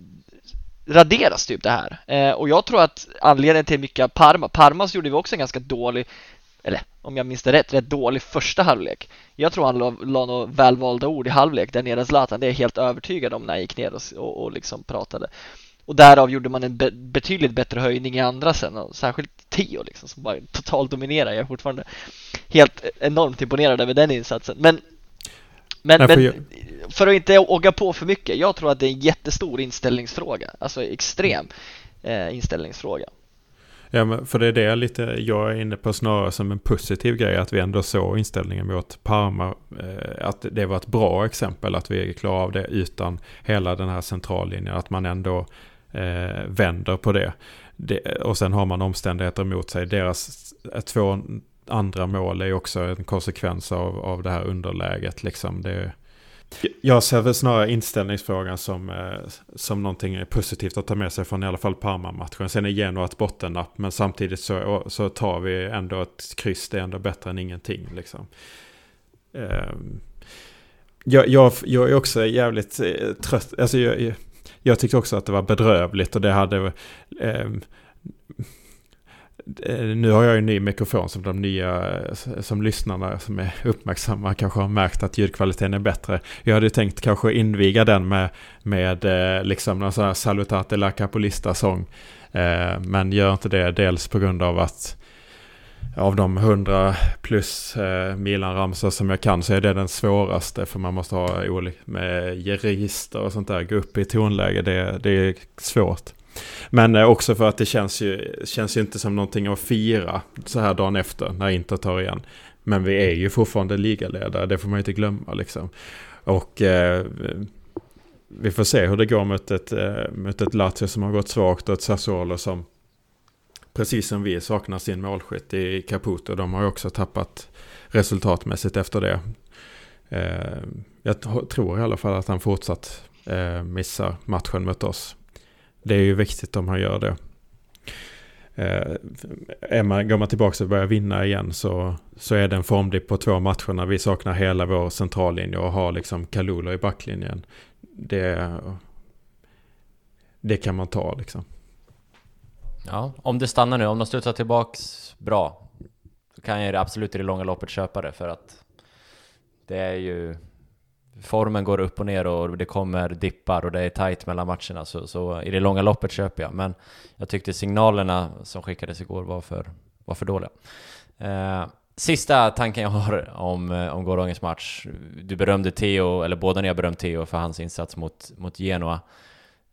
raderas typ det här. Eh, och jag tror att anledningen till mycket av Parma, Parmas gjorde vi också en ganska dålig, eller om jag minns det rätt, rätt dålig första halvlek. Jag tror han la, la några välvalda ord i halvlek där nere Zlatan, det är jag helt övertygad om när jag gick ner och, och, och liksom pratade. Och därav gjorde man en be betydligt bättre höjning i andra sen och särskilt Theo liksom som bara totalt dominerar. Jag är fortfarande helt enormt imponerad över den insatsen. Men, men, men jag- för att inte åka på för mycket. Jag tror att det är en jättestor inställningsfråga. Alltså extrem eh, inställningsfråga. Ja, men för det är det lite jag är inne på snarare som en positiv grej. Att vi ändå såg inställningen mot Parma. Eh, att det var ett bra exempel att vi klarar av det utan hela den här centrallinjen. Att man ändå eh, vänder på det. det. Och sen har man omständigheter emot sig. Deras eh, två andra mål är ju också en konsekvens av, av det här underläget. Liksom. Det, jag ser väl snarare inställningsfrågan som, eh, som någonting positivt att ta med sig från i alla fall Parma-matchen. Sen är Genoa ett bottennapp, men samtidigt så, så tar vi ändå ett kryss. Det är ändå bättre än ingenting. Liksom. Ehm, jag, jag, jag är också jävligt eh, trött. Alltså jag, jag, jag tyckte också att det var bedrövligt och det hade... Ehm, Eh, nu har jag ju en ny mikrofon som de nya eh, som lyssnarna som är uppmärksamma kanske har märkt att ljudkvaliteten är bättre. Jag hade tänkt kanske inviga den med, med eh, liksom någon sån här Salutate la Capolista-sång. Men gör inte det, dels på grund av att av de 100 plus eh, Milan-ramsor som jag kan så är det den svåraste för man måste ha olika med register och sånt där, gå upp i tonläge, det, det är svårt. Men eh, också för att det känns ju, känns ju inte som någonting att fira så här dagen efter när Inter tar igen. Men vi är ju fortfarande ligaledare, det får man ju inte glömma liksom. Och eh, vi får se hur det går mot ett, eh, mot ett Lazio som har gått svagt och ett Sassuolo som precis som vi saknar sin målskytt i Caputo. De har ju också tappat resultatmässigt efter det. Eh, jag tror i alla fall att han fortsatt eh, missar matchen mot oss. Det är ju viktigt om han gör det. Eh, man, går man tillbaka och börjar vinna igen så, så är det en formdipp på två matcher när vi saknar hela vår centrallinje och har liksom Kalula i backlinjen. Det, det kan man ta liksom. Ja, om det stannar nu, om de studsar tillbaks bra så kan jag absolut i det långa loppet köpa det för att det är ju formen går upp och ner och det kommer dippar och det är tight mellan matcherna så, så i det långa loppet köper jag men jag tyckte signalerna som skickades igår var för, var för dåliga. Eh, sista tanken jag har om, eh, om gårdagens match. Du berömde Theo, eller båda ni har berömt Theo för hans insats mot, mot Genoa.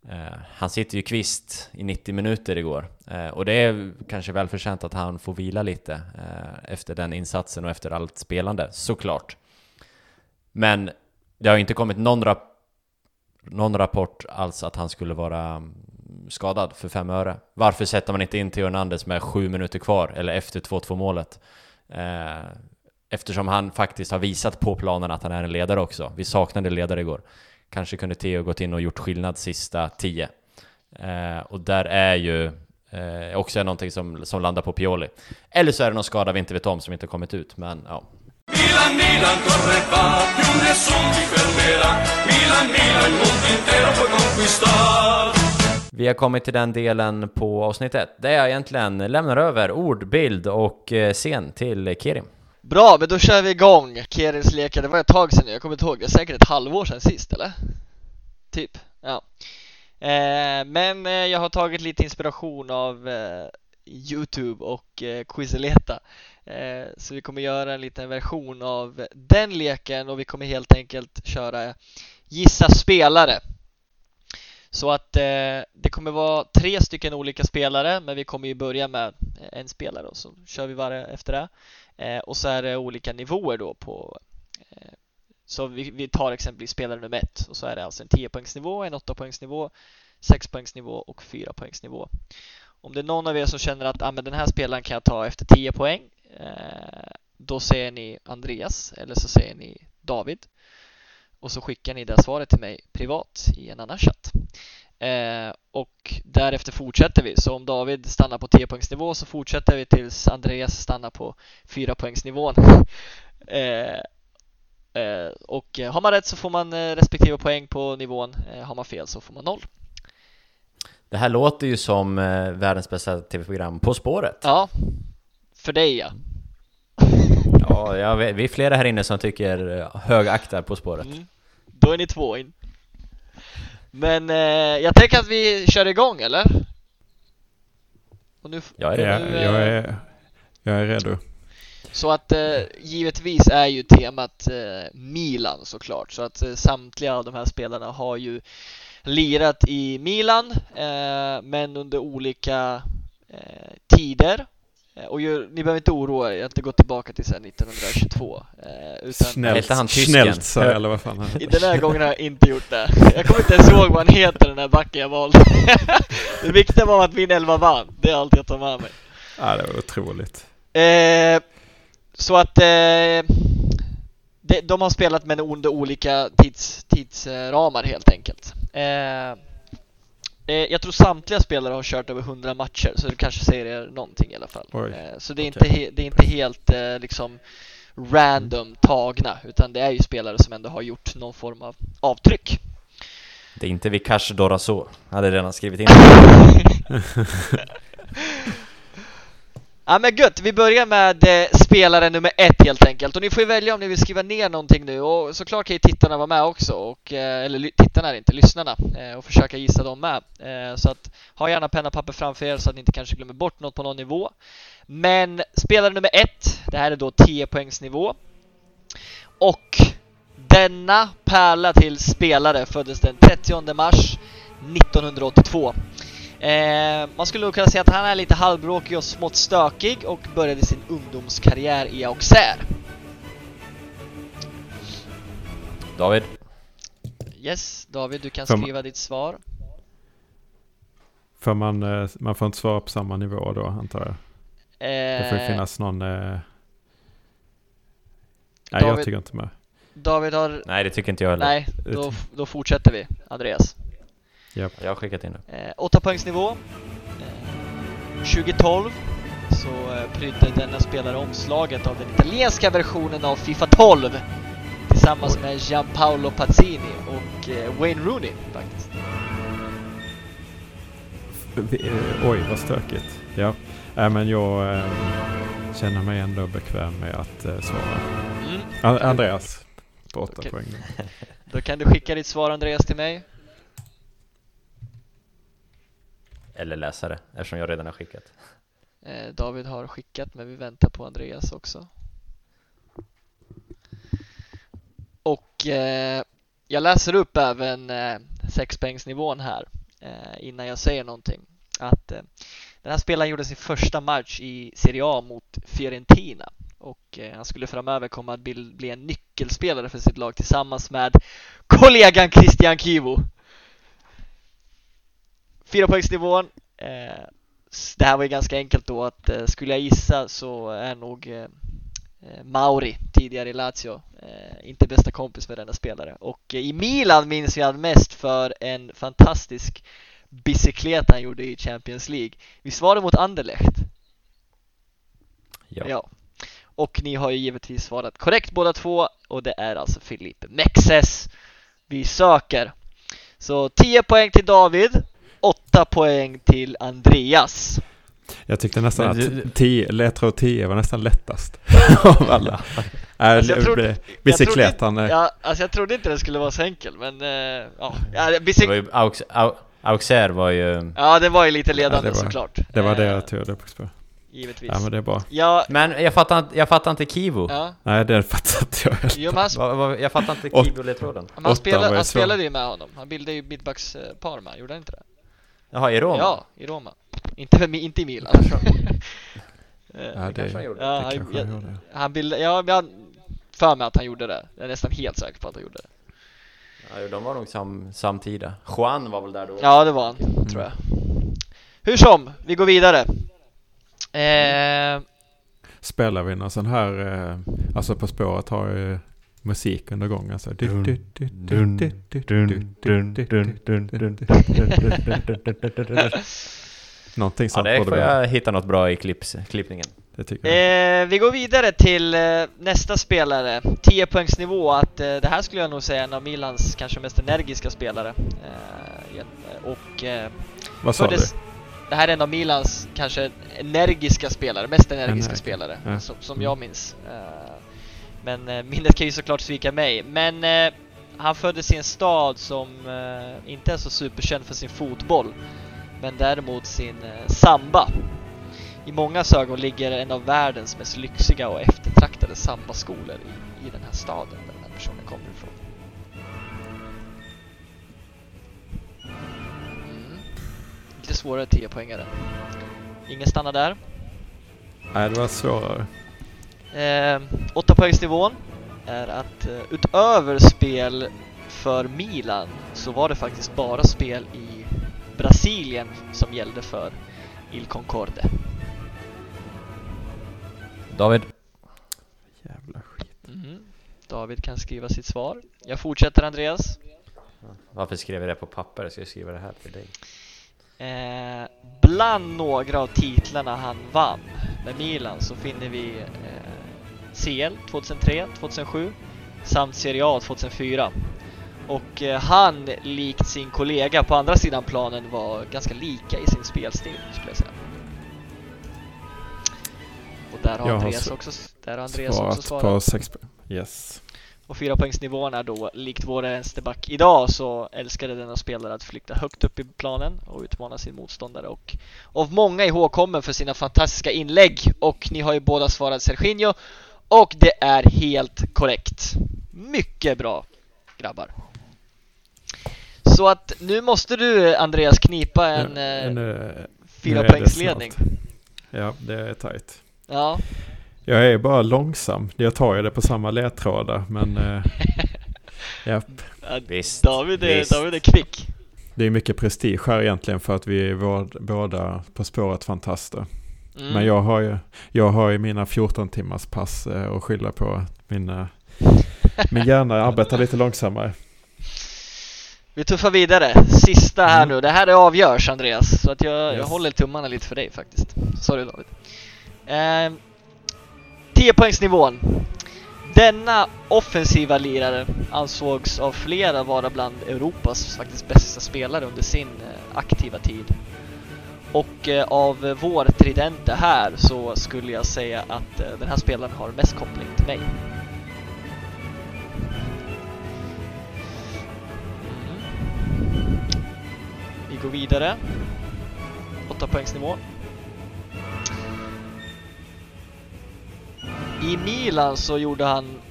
Eh, han sitter ju kvist i 90 minuter igår eh, och det är kanske välförtjänt att han får vila lite eh, efter den insatsen och efter allt spelande, såklart. Men det har inte kommit någon, rap någon rapport alls att han skulle vara mm, skadad för fem öre. Varför sätter man inte in Theo Hernandez med sju minuter kvar, eller efter 2-2 målet? Eh, eftersom han faktiskt har visat på planen att han är en ledare också. Vi saknade ledare igår. Kanske kunde Theo gått in och gjort skillnad sista tio. Eh, och där är ju eh, också någonting som, som landar på Pioli. Eller så är det någon skada vi inte vet om som inte kommit ut, men ja. Milan, Milan corre va, più nessun ti fermerà. Milan, Milan, il mondo intero puoi conquistar. Vi har kommit till den delen på avsnittet där jag egentligen lämnar över ord, bild och eh, scen till Kerim. Bra, men då kör vi igång Kerins lekar. Det var ett tag sedan nu, jag kommer inte ihåg. Det är säkert ett halvår sedan sist, eller? Typ, ja. Eh, men eh, jag har tagit lite inspiration av eh, Youtube och eh, Quizeleta. Eh, så vi kommer göra en liten version av den leken och vi kommer helt enkelt köra Gissa spelare. Så att eh, det kommer vara tre stycken olika spelare men vi kommer ju börja med en spelare och så kör vi varje efter det. Eh, och så är det olika nivåer då på så vi, vi tar exempelvis spelare nummer ett och så är det alltså en 10-poängsnivå, en 8-poängsnivå, 6-poängsnivå och 4-poängsnivå. Om det är någon av er som känner att ah, men den här spelaren kan jag ta efter 10 poäng då säger ni Andreas eller så säger ni David och så skickar ni det svaret till mig privat i en annan chatt. Eh, och därefter fortsätter vi. Så om David stannar på 10-poängsnivå så fortsätter vi tills Andreas stannar på 4-poängsnivån. eh, eh, och har man rätt så får man eh, respektive poäng på nivån. Eh, har man fel så får man noll. Det här låter ju som eh, världens bästa tv-program På spåret. Ja, för dig ja. Ja, jag vet, vi är flera här inne som tycker eh, högaktar På spåret. Mm. Då är ni två in. Men eh, jag tänker att vi kör igång eller? Och nu, Jag är redo. Jag, nu, eh, jag, är, jag är redo. Så att eh, givetvis är ju temat eh, Milan såklart. Så att eh, samtliga av de här spelarna har ju lirat i Milan eh, men under olika eh, tider. Eh, Och ju, ni behöver inte oroa er, jag har inte gått tillbaka till sen 1922. Eh, utan Snällt, han sa jag, eller vad fan han i den här gången har jag inte gjort det. Jag kommer inte ens ihåg vad han heter den här backen jag valde. det viktiga var att min elva vann. Det är allt jag tar med mig. Ja, det var otroligt. Eh, så att eh, de, de har spelat med under olika tids, tidsramar helt enkelt. Eh, jag tror samtliga spelare har kört över 100 matcher så det kanske säger er någonting i alla fall. Oj. Eh, så det är, Okej. inte det är inte helt eh, liksom random tagna utan det är ju spelare som ändå har gjort någon form av avtryck. Det är inte Vikash Doraso. Hade redan skrivit in Ja men gött, vi börjar med eh, spelare nummer ett helt enkelt och ni får ju välja om ni vill skriva ner någonting nu och såklart kan ju tittarna vara med också och, eh, eller tittarna är det inte, lyssnarna eh, och försöka gissa dem med. Eh, så att ha gärna penna och papper framför er så att ni inte kanske glömmer bort något på någon nivå. Men spelare nummer ett, det här är då 10 poängsnivå och denna pärla till spelare föddes den 30 mars 1982. Eh, man skulle nog kunna säga att han är lite halvbråkig och smått stökig och började sin ungdomskarriär i Auxerre. David? Yes, David, du kan Får man- skriva ditt svar. För man, eh, man får inte svara på samma nivå då, antar jag. Det får Eh, finnas någon... Eh... Nej, David- jag tycker inte med. David har... Nej, det tycker inte jag heller. Nej, då, då fortsätter vi. Andreas. Jag har skickat in det. Eh, 8 poängsnivå. Eh, 2012 så eh, prydde denna spelare omslaget av den italienska versionen av Fifa 12 tillsammans med Gianpaolo Pazzini och eh, Wayne Rooney faktiskt. Vi- eh, Oj, vad stökigt. Ja, äh, men jag eh, känner mig ändå bekväm med att eh, svara. Mm. Andreas, på åtta poäng. Då kan du skicka ditt svar Andreas till mig. Eller läsare, eftersom jag redan har skickat. Eh, David har skickat men vi väntar på Andreas också. Och eh, jag läser upp även eh, sexpoängsnivån här eh, innan jag säger någonting. Att eh, den här spelaren gjorde sin första match i Serie A mot Fiorentina och eh, han skulle framöver komma att bli, bli en nyckelspelare för sitt lag tillsammans med kollegan Christian Kivo. Fyrapoängsnivån. Eh, det här var ju ganska enkelt då att eh, skulle jag gissa så är nog eh, eh, Mauri, tidigare i Lazio, eh, inte bästa kompis med denna spelare. Och eh, i Milan minns jag mest för en fantastisk bicykleta han gjorde i Champions League. Visst var det mot Anderlecht? Ja. Och ni har ju givetvis svarat korrekt båda två och det är alltså Filipe Mexes vi söker. Så 10 poäng till David, 8 poäng till Andreas. Jag tyckte nästan att 10, ledtråd 10 var nästan lättast av alla. Alltså, jag trodde- eh, Ja, alltså jag trodde inte det skulle vara så enkel men eh, ja, bicyk- var ju Aux, Au, Auxerre var ju... ja det var ju lite ledande Ja, det var- såklart. det var det Eh, jag tog det på. givetvis. Ja, men det är bra. Ja, Men jag fattar, inte- jag fattar inte Kivo. ja. Nej, det fattar inte jag heller. Jo, men han, sp- Va, va, jag fattar inte Kivo-ledtråden. han, spelade, han spelade ju med honom. Han bildade ju mittbackspar med, gjorde han inte det? Jaha, i Roma? Ja, i Roma. Inte, inte i Milan. Eh, Ja, det det, kanske han gjorde. Ja, det han, kanske han jag, gjorde. han bildade, ja, jag för mig att han gjorde det. Jag är nästan helt säker på att han gjorde det. Ja, de var nog sam, samtida. Juan var väl där då? Ja, det var han, tror jag. Hur som, vi går vidare. Eh, Spelar vi någon sån här, eh, alltså På spåret har ju musik under musikundergång. Alltså. Någonting sånt. Ja, det får jag hitta något bra i klipps, klippningen. Eh, vi går vidare till eh, nästa spelare, 10 poängsnivå att eh, det här skulle jag nog säga är en av Milans kanske mest energiska spelare. och... Vad sa du? Det här är en av Milans kanske energiska spelare, mest energiska en spelare, ja. som, som, jag minns. Men eh, minnet kan ju såklart svika mig. Men eh, han föddes i en stad som eh, inte är så superkänd för sin fotboll, men däremot sin eh, samba. I många ögon ligger en av världens mest lyxiga och eftertraktade sambaskolor i, i den här staden där den här personen kommer ifrån. Mm. Lite svårare 10 poängare. Ingen stannar där. Nej, det var svårare. Eh, 8 poängsnivån är att eh, utöver spel för Milan så var det faktiskt bara spel i Brasilien som gällde för Il Concorde. David? Jävla skit. Mhm. David kan skriva sitt svar. Jag fortsätter Andreas. Varför skrev jag det på papper? Jag ska skriva det här till dig. Eh, bland några av titlarna han vann med Milan så finner vi eh, CL 2003, 2007 samt Serie A 2004. Och eh, han, likt sin kollega på andra sidan planen, var ganska lika i sin spelstil skulle jag säga. Och där har Jag har Andreas s- också, där har Andreas också Svarat svarat. på sex. Yes. Och fyra poängsnivån är då, likt vår vänsterback idag, så älskade denna spelare att flykta högt upp i planen och utmana sin motståndare och av många ihågkommen för sina fantastiska inlägg och ni har ju båda svarat Serginho och det är helt korrekt. Mycket bra grabbar. Så att nu måste du Andreas knipa en Ja, eh, nu- fyra poängsledning. Ja, det är tajt. Ja, Jag är bara långsam. Jag tar ju det på samma ledtrådar, men... Eh, japp. Ja, Visst. David är, visst. David är kvick. Det är mycket prestige här egentligen för att vi är båda På spåret fantaster. Mm. Men jag har ju, jag har ju mina 14 timmars pass eh, att skylla på. Min, eh, min hjärna arbetar lite långsammare. Vi tuffar vidare. Sista här Mm. nu. Det här är avgörs Andreas. Så att jag, jag Yes. håller tummarna lite för dig faktiskt. Sorry David. Eh, 10 poängsnivån. Denna offensiva lirare ansågs av flera vara bland Europas faktiskt bästa spelare under sin eh, aktiva tid. Och eh, av vår tridente här så skulle jag säga att eh, den här spelaren har mest koppling till mig. Mm. Vi går vidare. 8 poängsnivå. I Milan så gjorde han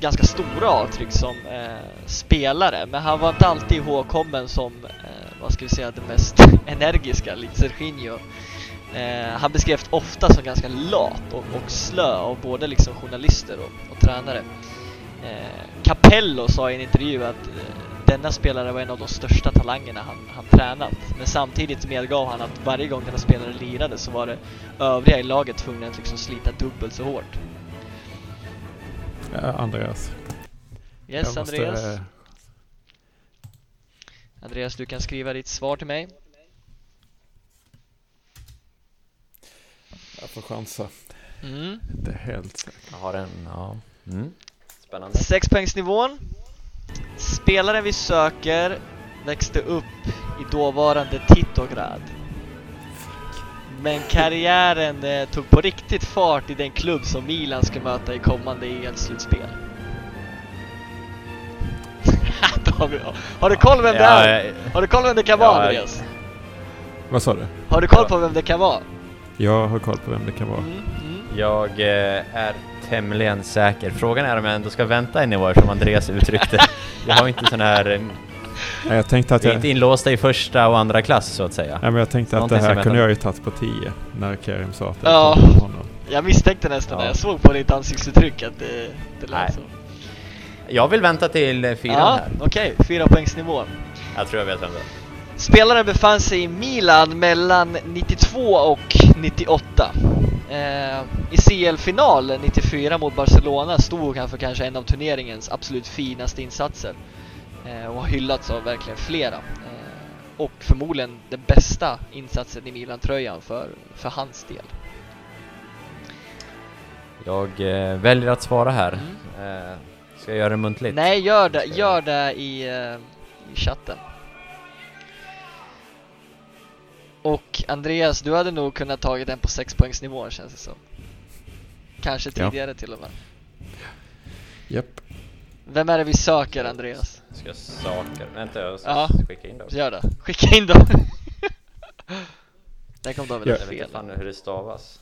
ganska stora avtryck som eh, spelare, men han var inte alltid ihågkommen som, eh, vad ska vi säga, det mest energiska, likt Serginho. Eh, han beskrevs ofta som ganska lat och, och slö av både liksom journalister och, och tränare. Eh, Capello sa i en intervju att eh, denna spelare var en av de största talangerna han, han tränat. Men samtidigt medgav han att varje gång denna spelare lirade så var det övriga i laget tvungna att liksom slita dubbelt så hårt. Ja, Andreas. Yes, måste, Andreas. eh, Andreas, du kan skriva ditt svar till mig. Jag får chansa. Mm. Inte helt säker. Jag har en, ja. Mm. Spännande. Sexpoängsnivån. Spelaren vi söker växte upp i dåvarande Titograd. Men karriären eh, tog på riktigt fart i den klubb som Milan ska möta i kommande EM-slutspel. David, har du koll vem det är? Har du koll vem det kan vara Ja, Andreas? Vad sa du? Har du koll på vem det kan vara? Jag har koll på vem det kan vara. Mm, mm. Jag eh, är tämligen säker. Frågan är om jag ändå ska vänta en nivå som Andreas uttryckte. Jag har inte sån här... Ja, Jag tänkte att Vi är jag, inte inlåsta i första och andra klass så att säga. ja, men jag tänkte att det Någonting här jag kunde jag ju tagit på 10 när Kerim sa att det Ja. kom från honom. Jag misstänkte nästan när Ja. jag såg på ditt ansiktsuttryck att det, det Nej. lät så. Jag vill vänta till eh, fyran Ja, här. okej. Fyra poängsnivå. Jag tror jag vet vem det är. Spelaren befann sig i Milan mellan 92 och 98. Eh, I CL-final 94 mot Barcelona stod han för kanske en av turneringens absolut finaste insatser. Eh, och har hyllats av verkligen flera. Eh, och förmodligen den bästa insatsen i Milan-tröjan för, för hans del. Jag eh, väljer att svara här. Mm. Eh, ska jag göra det muntligt? Nej, gör det, gör det i, eh, i chatten. Och Andreas, du hade nog kunnat tagit den på 6-poängsnivån känns det som. Kanske Ja. tidigare till och med. Japp. Vem är det vi söker Andreas? Ska jag saker? Vänta, jag ska Ja. skicka in dem. Gör det. Skicka in dem. Där kom David Ja. ja. Jag vet fel. inte fan hur det stavas.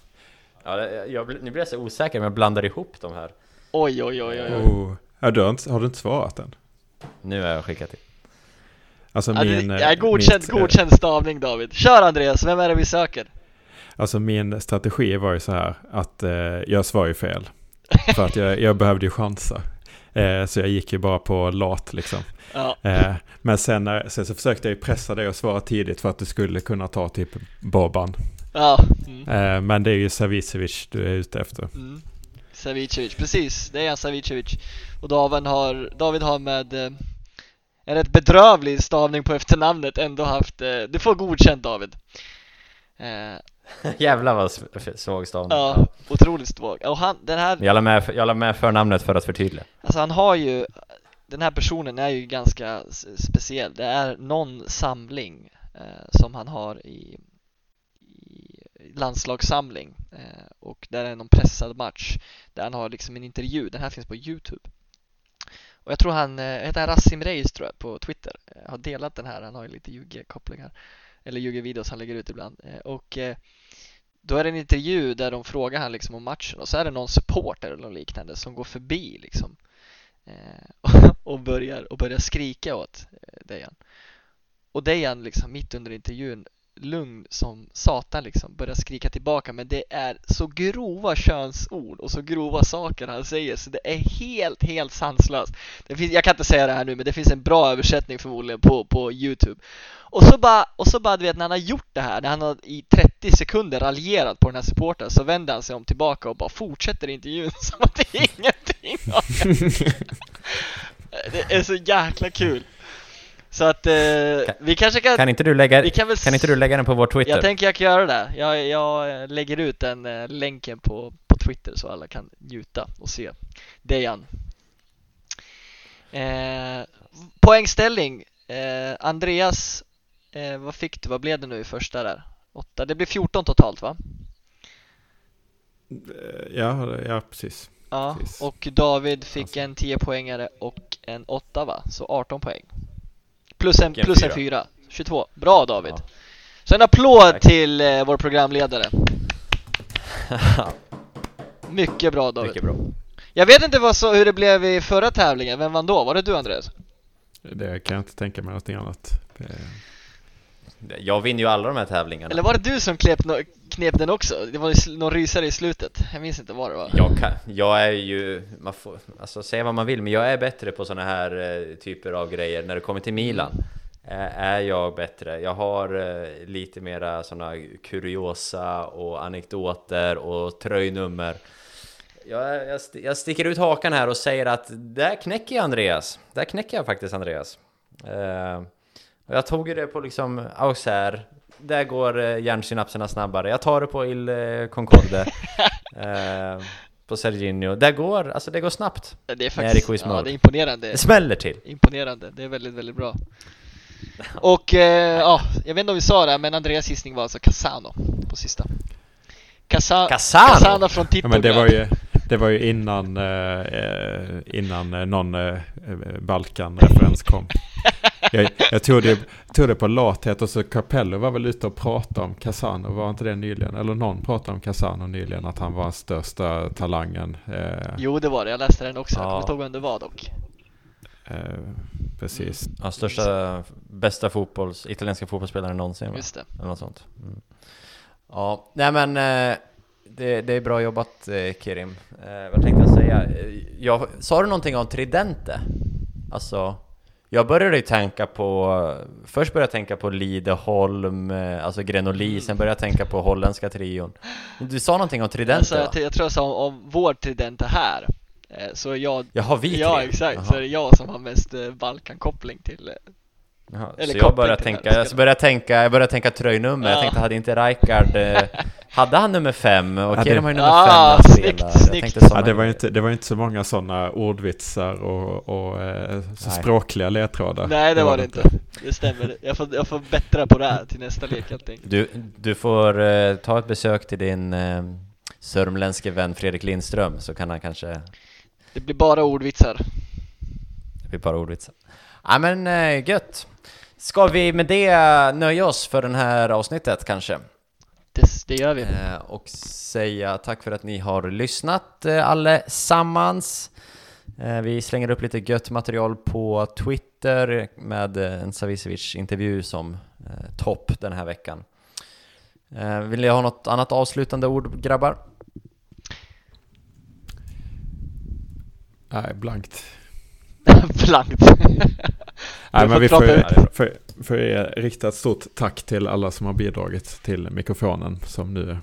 Ja, det, jag, nu blir jag så osäker men jag blandar ihop de här. Oj, oj, oj, oj. oj. Oh. Ja, du har, inte, har du inte svarat än? Nu har jag skickat in. Alltså Ja, min... det, eh, ja, godkänd, mitt, eh, godkänd stavning David. Kör Andreas, vem är det vi söker? Alltså min strategi var ju så här att eh, jag svarade ju fel. För att jag, jag behövde ju chansa. Eh, så jag gick ju bara på lat liksom. Ja. Eh, men sen, när, sen så försökte jag ju pressa dig att svara tidigt för att du skulle kunna ta typ Boban. Ja. Mm. Eh, men det är ju Savicevic du är ute efter. Mm. Savicevic, precis. Det är Savicevic. Och David har, David har med eh, en rätt bedrövlig stavning på efternamnet ändå haft, eh, du får godkänt David. Jävlar vad svag stavning. ja, otroligt svag. Och han, den här, Jag la med, jag la med förnamnet för att förtydliga. alltså han har ju, den här personen är ju ganska speciell. Det är någon samling eh, som han har i, i landslagssamling eh, och där är någon pressad match där han har liksom en intervju. Den här finns på Youtube. Och jag tror han, eh, heter han Rassim Reis tror jag på Twitter, eh, har delat den här. Han har ju lite ljugkopplingar eller ljugvideos han lägger ut ibland eh, och eh, då är det en intervju där de frågar han liksom om matchen och så är det någon supporter eller något liknande som går förbi liksom eh, och börjar, och börjar skrika åt Dejan. Och Dejan liksom mitt under intervjun lugn som satan liksom börjar skrika tillbaka men det är så grova könsord och så grova saker han säger så det är helt, helt sanslöst. Det finns, jag kan inte säga det här nu men det finns en bra översättning förmodligen på, på Youtube. Och så bara, och så bara du vet när han har gjort det här, när han har i 30 sekunder raljerat på den här supporten så vänder han sig om tillbaka och bara fortsätter intervjun som att det är ingenting. Det är så jäkla kul. Så att eh, vi kanske kan, Kan inte du lägga, vi kan väl kan inte du lägga den på vår Twitter? jag tänker jag kan göra det. Jag, jag lägger ut den eh, länken på, på Twitter så alla kan njuta och se Dejan. Eh, poängställning. Eh, Andreas, eh, vad fick du? Vad blev det nu i första där? Åtta. Det blir 14 totalt va? Eh, Ja, ja precis. Ja. Precis. Och David fick Alltså. en 10 poängare och en 8 va? Så 18 poäng. Plus en, plus en fyra. 4. 22. Bra David. Ja. Så en applåd Tack. till eh, vår programledare. Mycket bra David. Mycket bra. Jag vet inte vad så, hur det blev i förra tävlingen, vem vann då? Var det du Andreas? Det kan jag inte tänka mig någonting annat. Det, Jag vinner ju alla de här tävlingarna. Eller var det du som no, knep den också? Det var någon rysare i slutet, jag minns inte vad det var Jag, kan, jag är ju, man får, alltså säga vad man vill, men jag är bättre på såna här eh, typer av grejer. När det kommer till Milan eh, är jag bättre. Jag har eh, lite mera såna kuriosa och anekdoter och tröjnummer. Jag, jag, st- jag sticker ut hakan här och säger att där knäcker jag Andreas. Där knäcker jag faktiskt Andreas. Eh, och jag tog ju det på liksom Auxerre. Där går eh, hjärnsynapserna snabbare. Jag tar det på Il eh, Concorde. eh, på Serginho. Där går, alltså det går snabbt. Det är faktiskt, det är ja, det är imponerande Det smäller till. Imponerande, det är väldigt, väldigt bra Och eh, ja, jag vet inte om vi sa det, men Andreas gissning var alltså Casano på sista Casa Casano? Casano från ja, men det var ju, det var ju innan, eh, eh, innan någon eh, Balkan-referens kom. jag, jag tog, det, tog det på lathet och så Capello var väl ute och pratade om Casano, var inte det nyligen? Eller någon pratade om Casano nyligen, att han var största talangen. Eh, Jo, det var det. Jag läste den också. Jag Ja. kommer inte ihåg vem det var dock. eh, precis. Ja, största, bästa fotbolls, italienska fotbollsspelaren någonsin va? Just det. Eller något sånt. Mm. Ja, nej men eh, det, det är bra jobbat eh, Kirim. Eh, vad tänkte jag säga? Eh, Jag, sa du någonting om Tridente? Alltså, jag började ju tänka på... Först började jag tänka på Lideholm, eh, alltså Grenoli, sen började jag tänka på holländska trion. Du sa någonting om Tridente Alltså, jag, jag tror jag sa om, om vår tridente här. Eh, så jag, Jaha, vi tre? ja exakt, Jaha. så är det jag som har mest eh, Balkan-koppling till Jaha, Eller så jag började tänka, jag började tänka, jag började tänka tröjnummer, jag Ja. tänkte hade inte Rijkaard, eh, hade han nummer fem? Och Ja, det- Kirim har ju nummer Ah, fem snyggt. Jag snyggt. Ja, det, var inte, det var inte så många sådana ordvitsar och, och eh, så Nej. språkliga ledtrådar. Nej det var det inte, det stämmer Jag får, jag får bättra på det här till nästa lek helt enkelt Du, du får eh, ta ett besök till din eh, sörmländske vän Fredrik Lindström så kan han kanske Det blir bara ordvitsar Det blir bara ordvitsar. Ja men eh, gött. Ska vi med det nöja oss för den här avsnittet kanske? Det, det gör vi Eh, och säga tack för att ni har lyssnat eh, allesammans. Eh, vi slänger upp lite gött material på Twitter med eh, en Savicevic intervju som eh, topp den här veckan. Eh, vill ni ha något annat avslutande ord grabbar? Nej, blankt. Blankt Nej, men vi får, får, får ju rikta ett stort tack till alla som har bidragit till mikrofonen som nu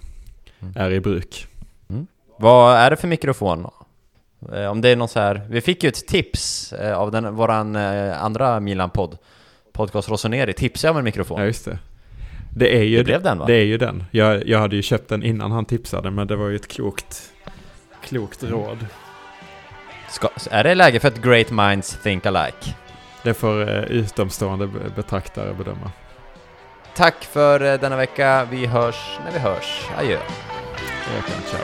Mm. är i bruk. Vad är det för mikrofon? Eh, om det är någon så här, vi fick ju ett tips eh, av den, våran eh, andra Milan-podd, Podcast Rossoneri, tipsade om en mikrofon. Ja, just det. Det är ju, Det blev den, va? Det är ju den. Jag, jag hade ju köpt den innan han tipsade, men det var ju ett klokt, klokt Mm. råd. Ska, är det läge för att Great Minds Think Alike? Det får eh, utomstående be- betraktare bedöma. Tack för eh, denna vecka, vi hörs när vi hörs. Adjö. Jag kan, ciao.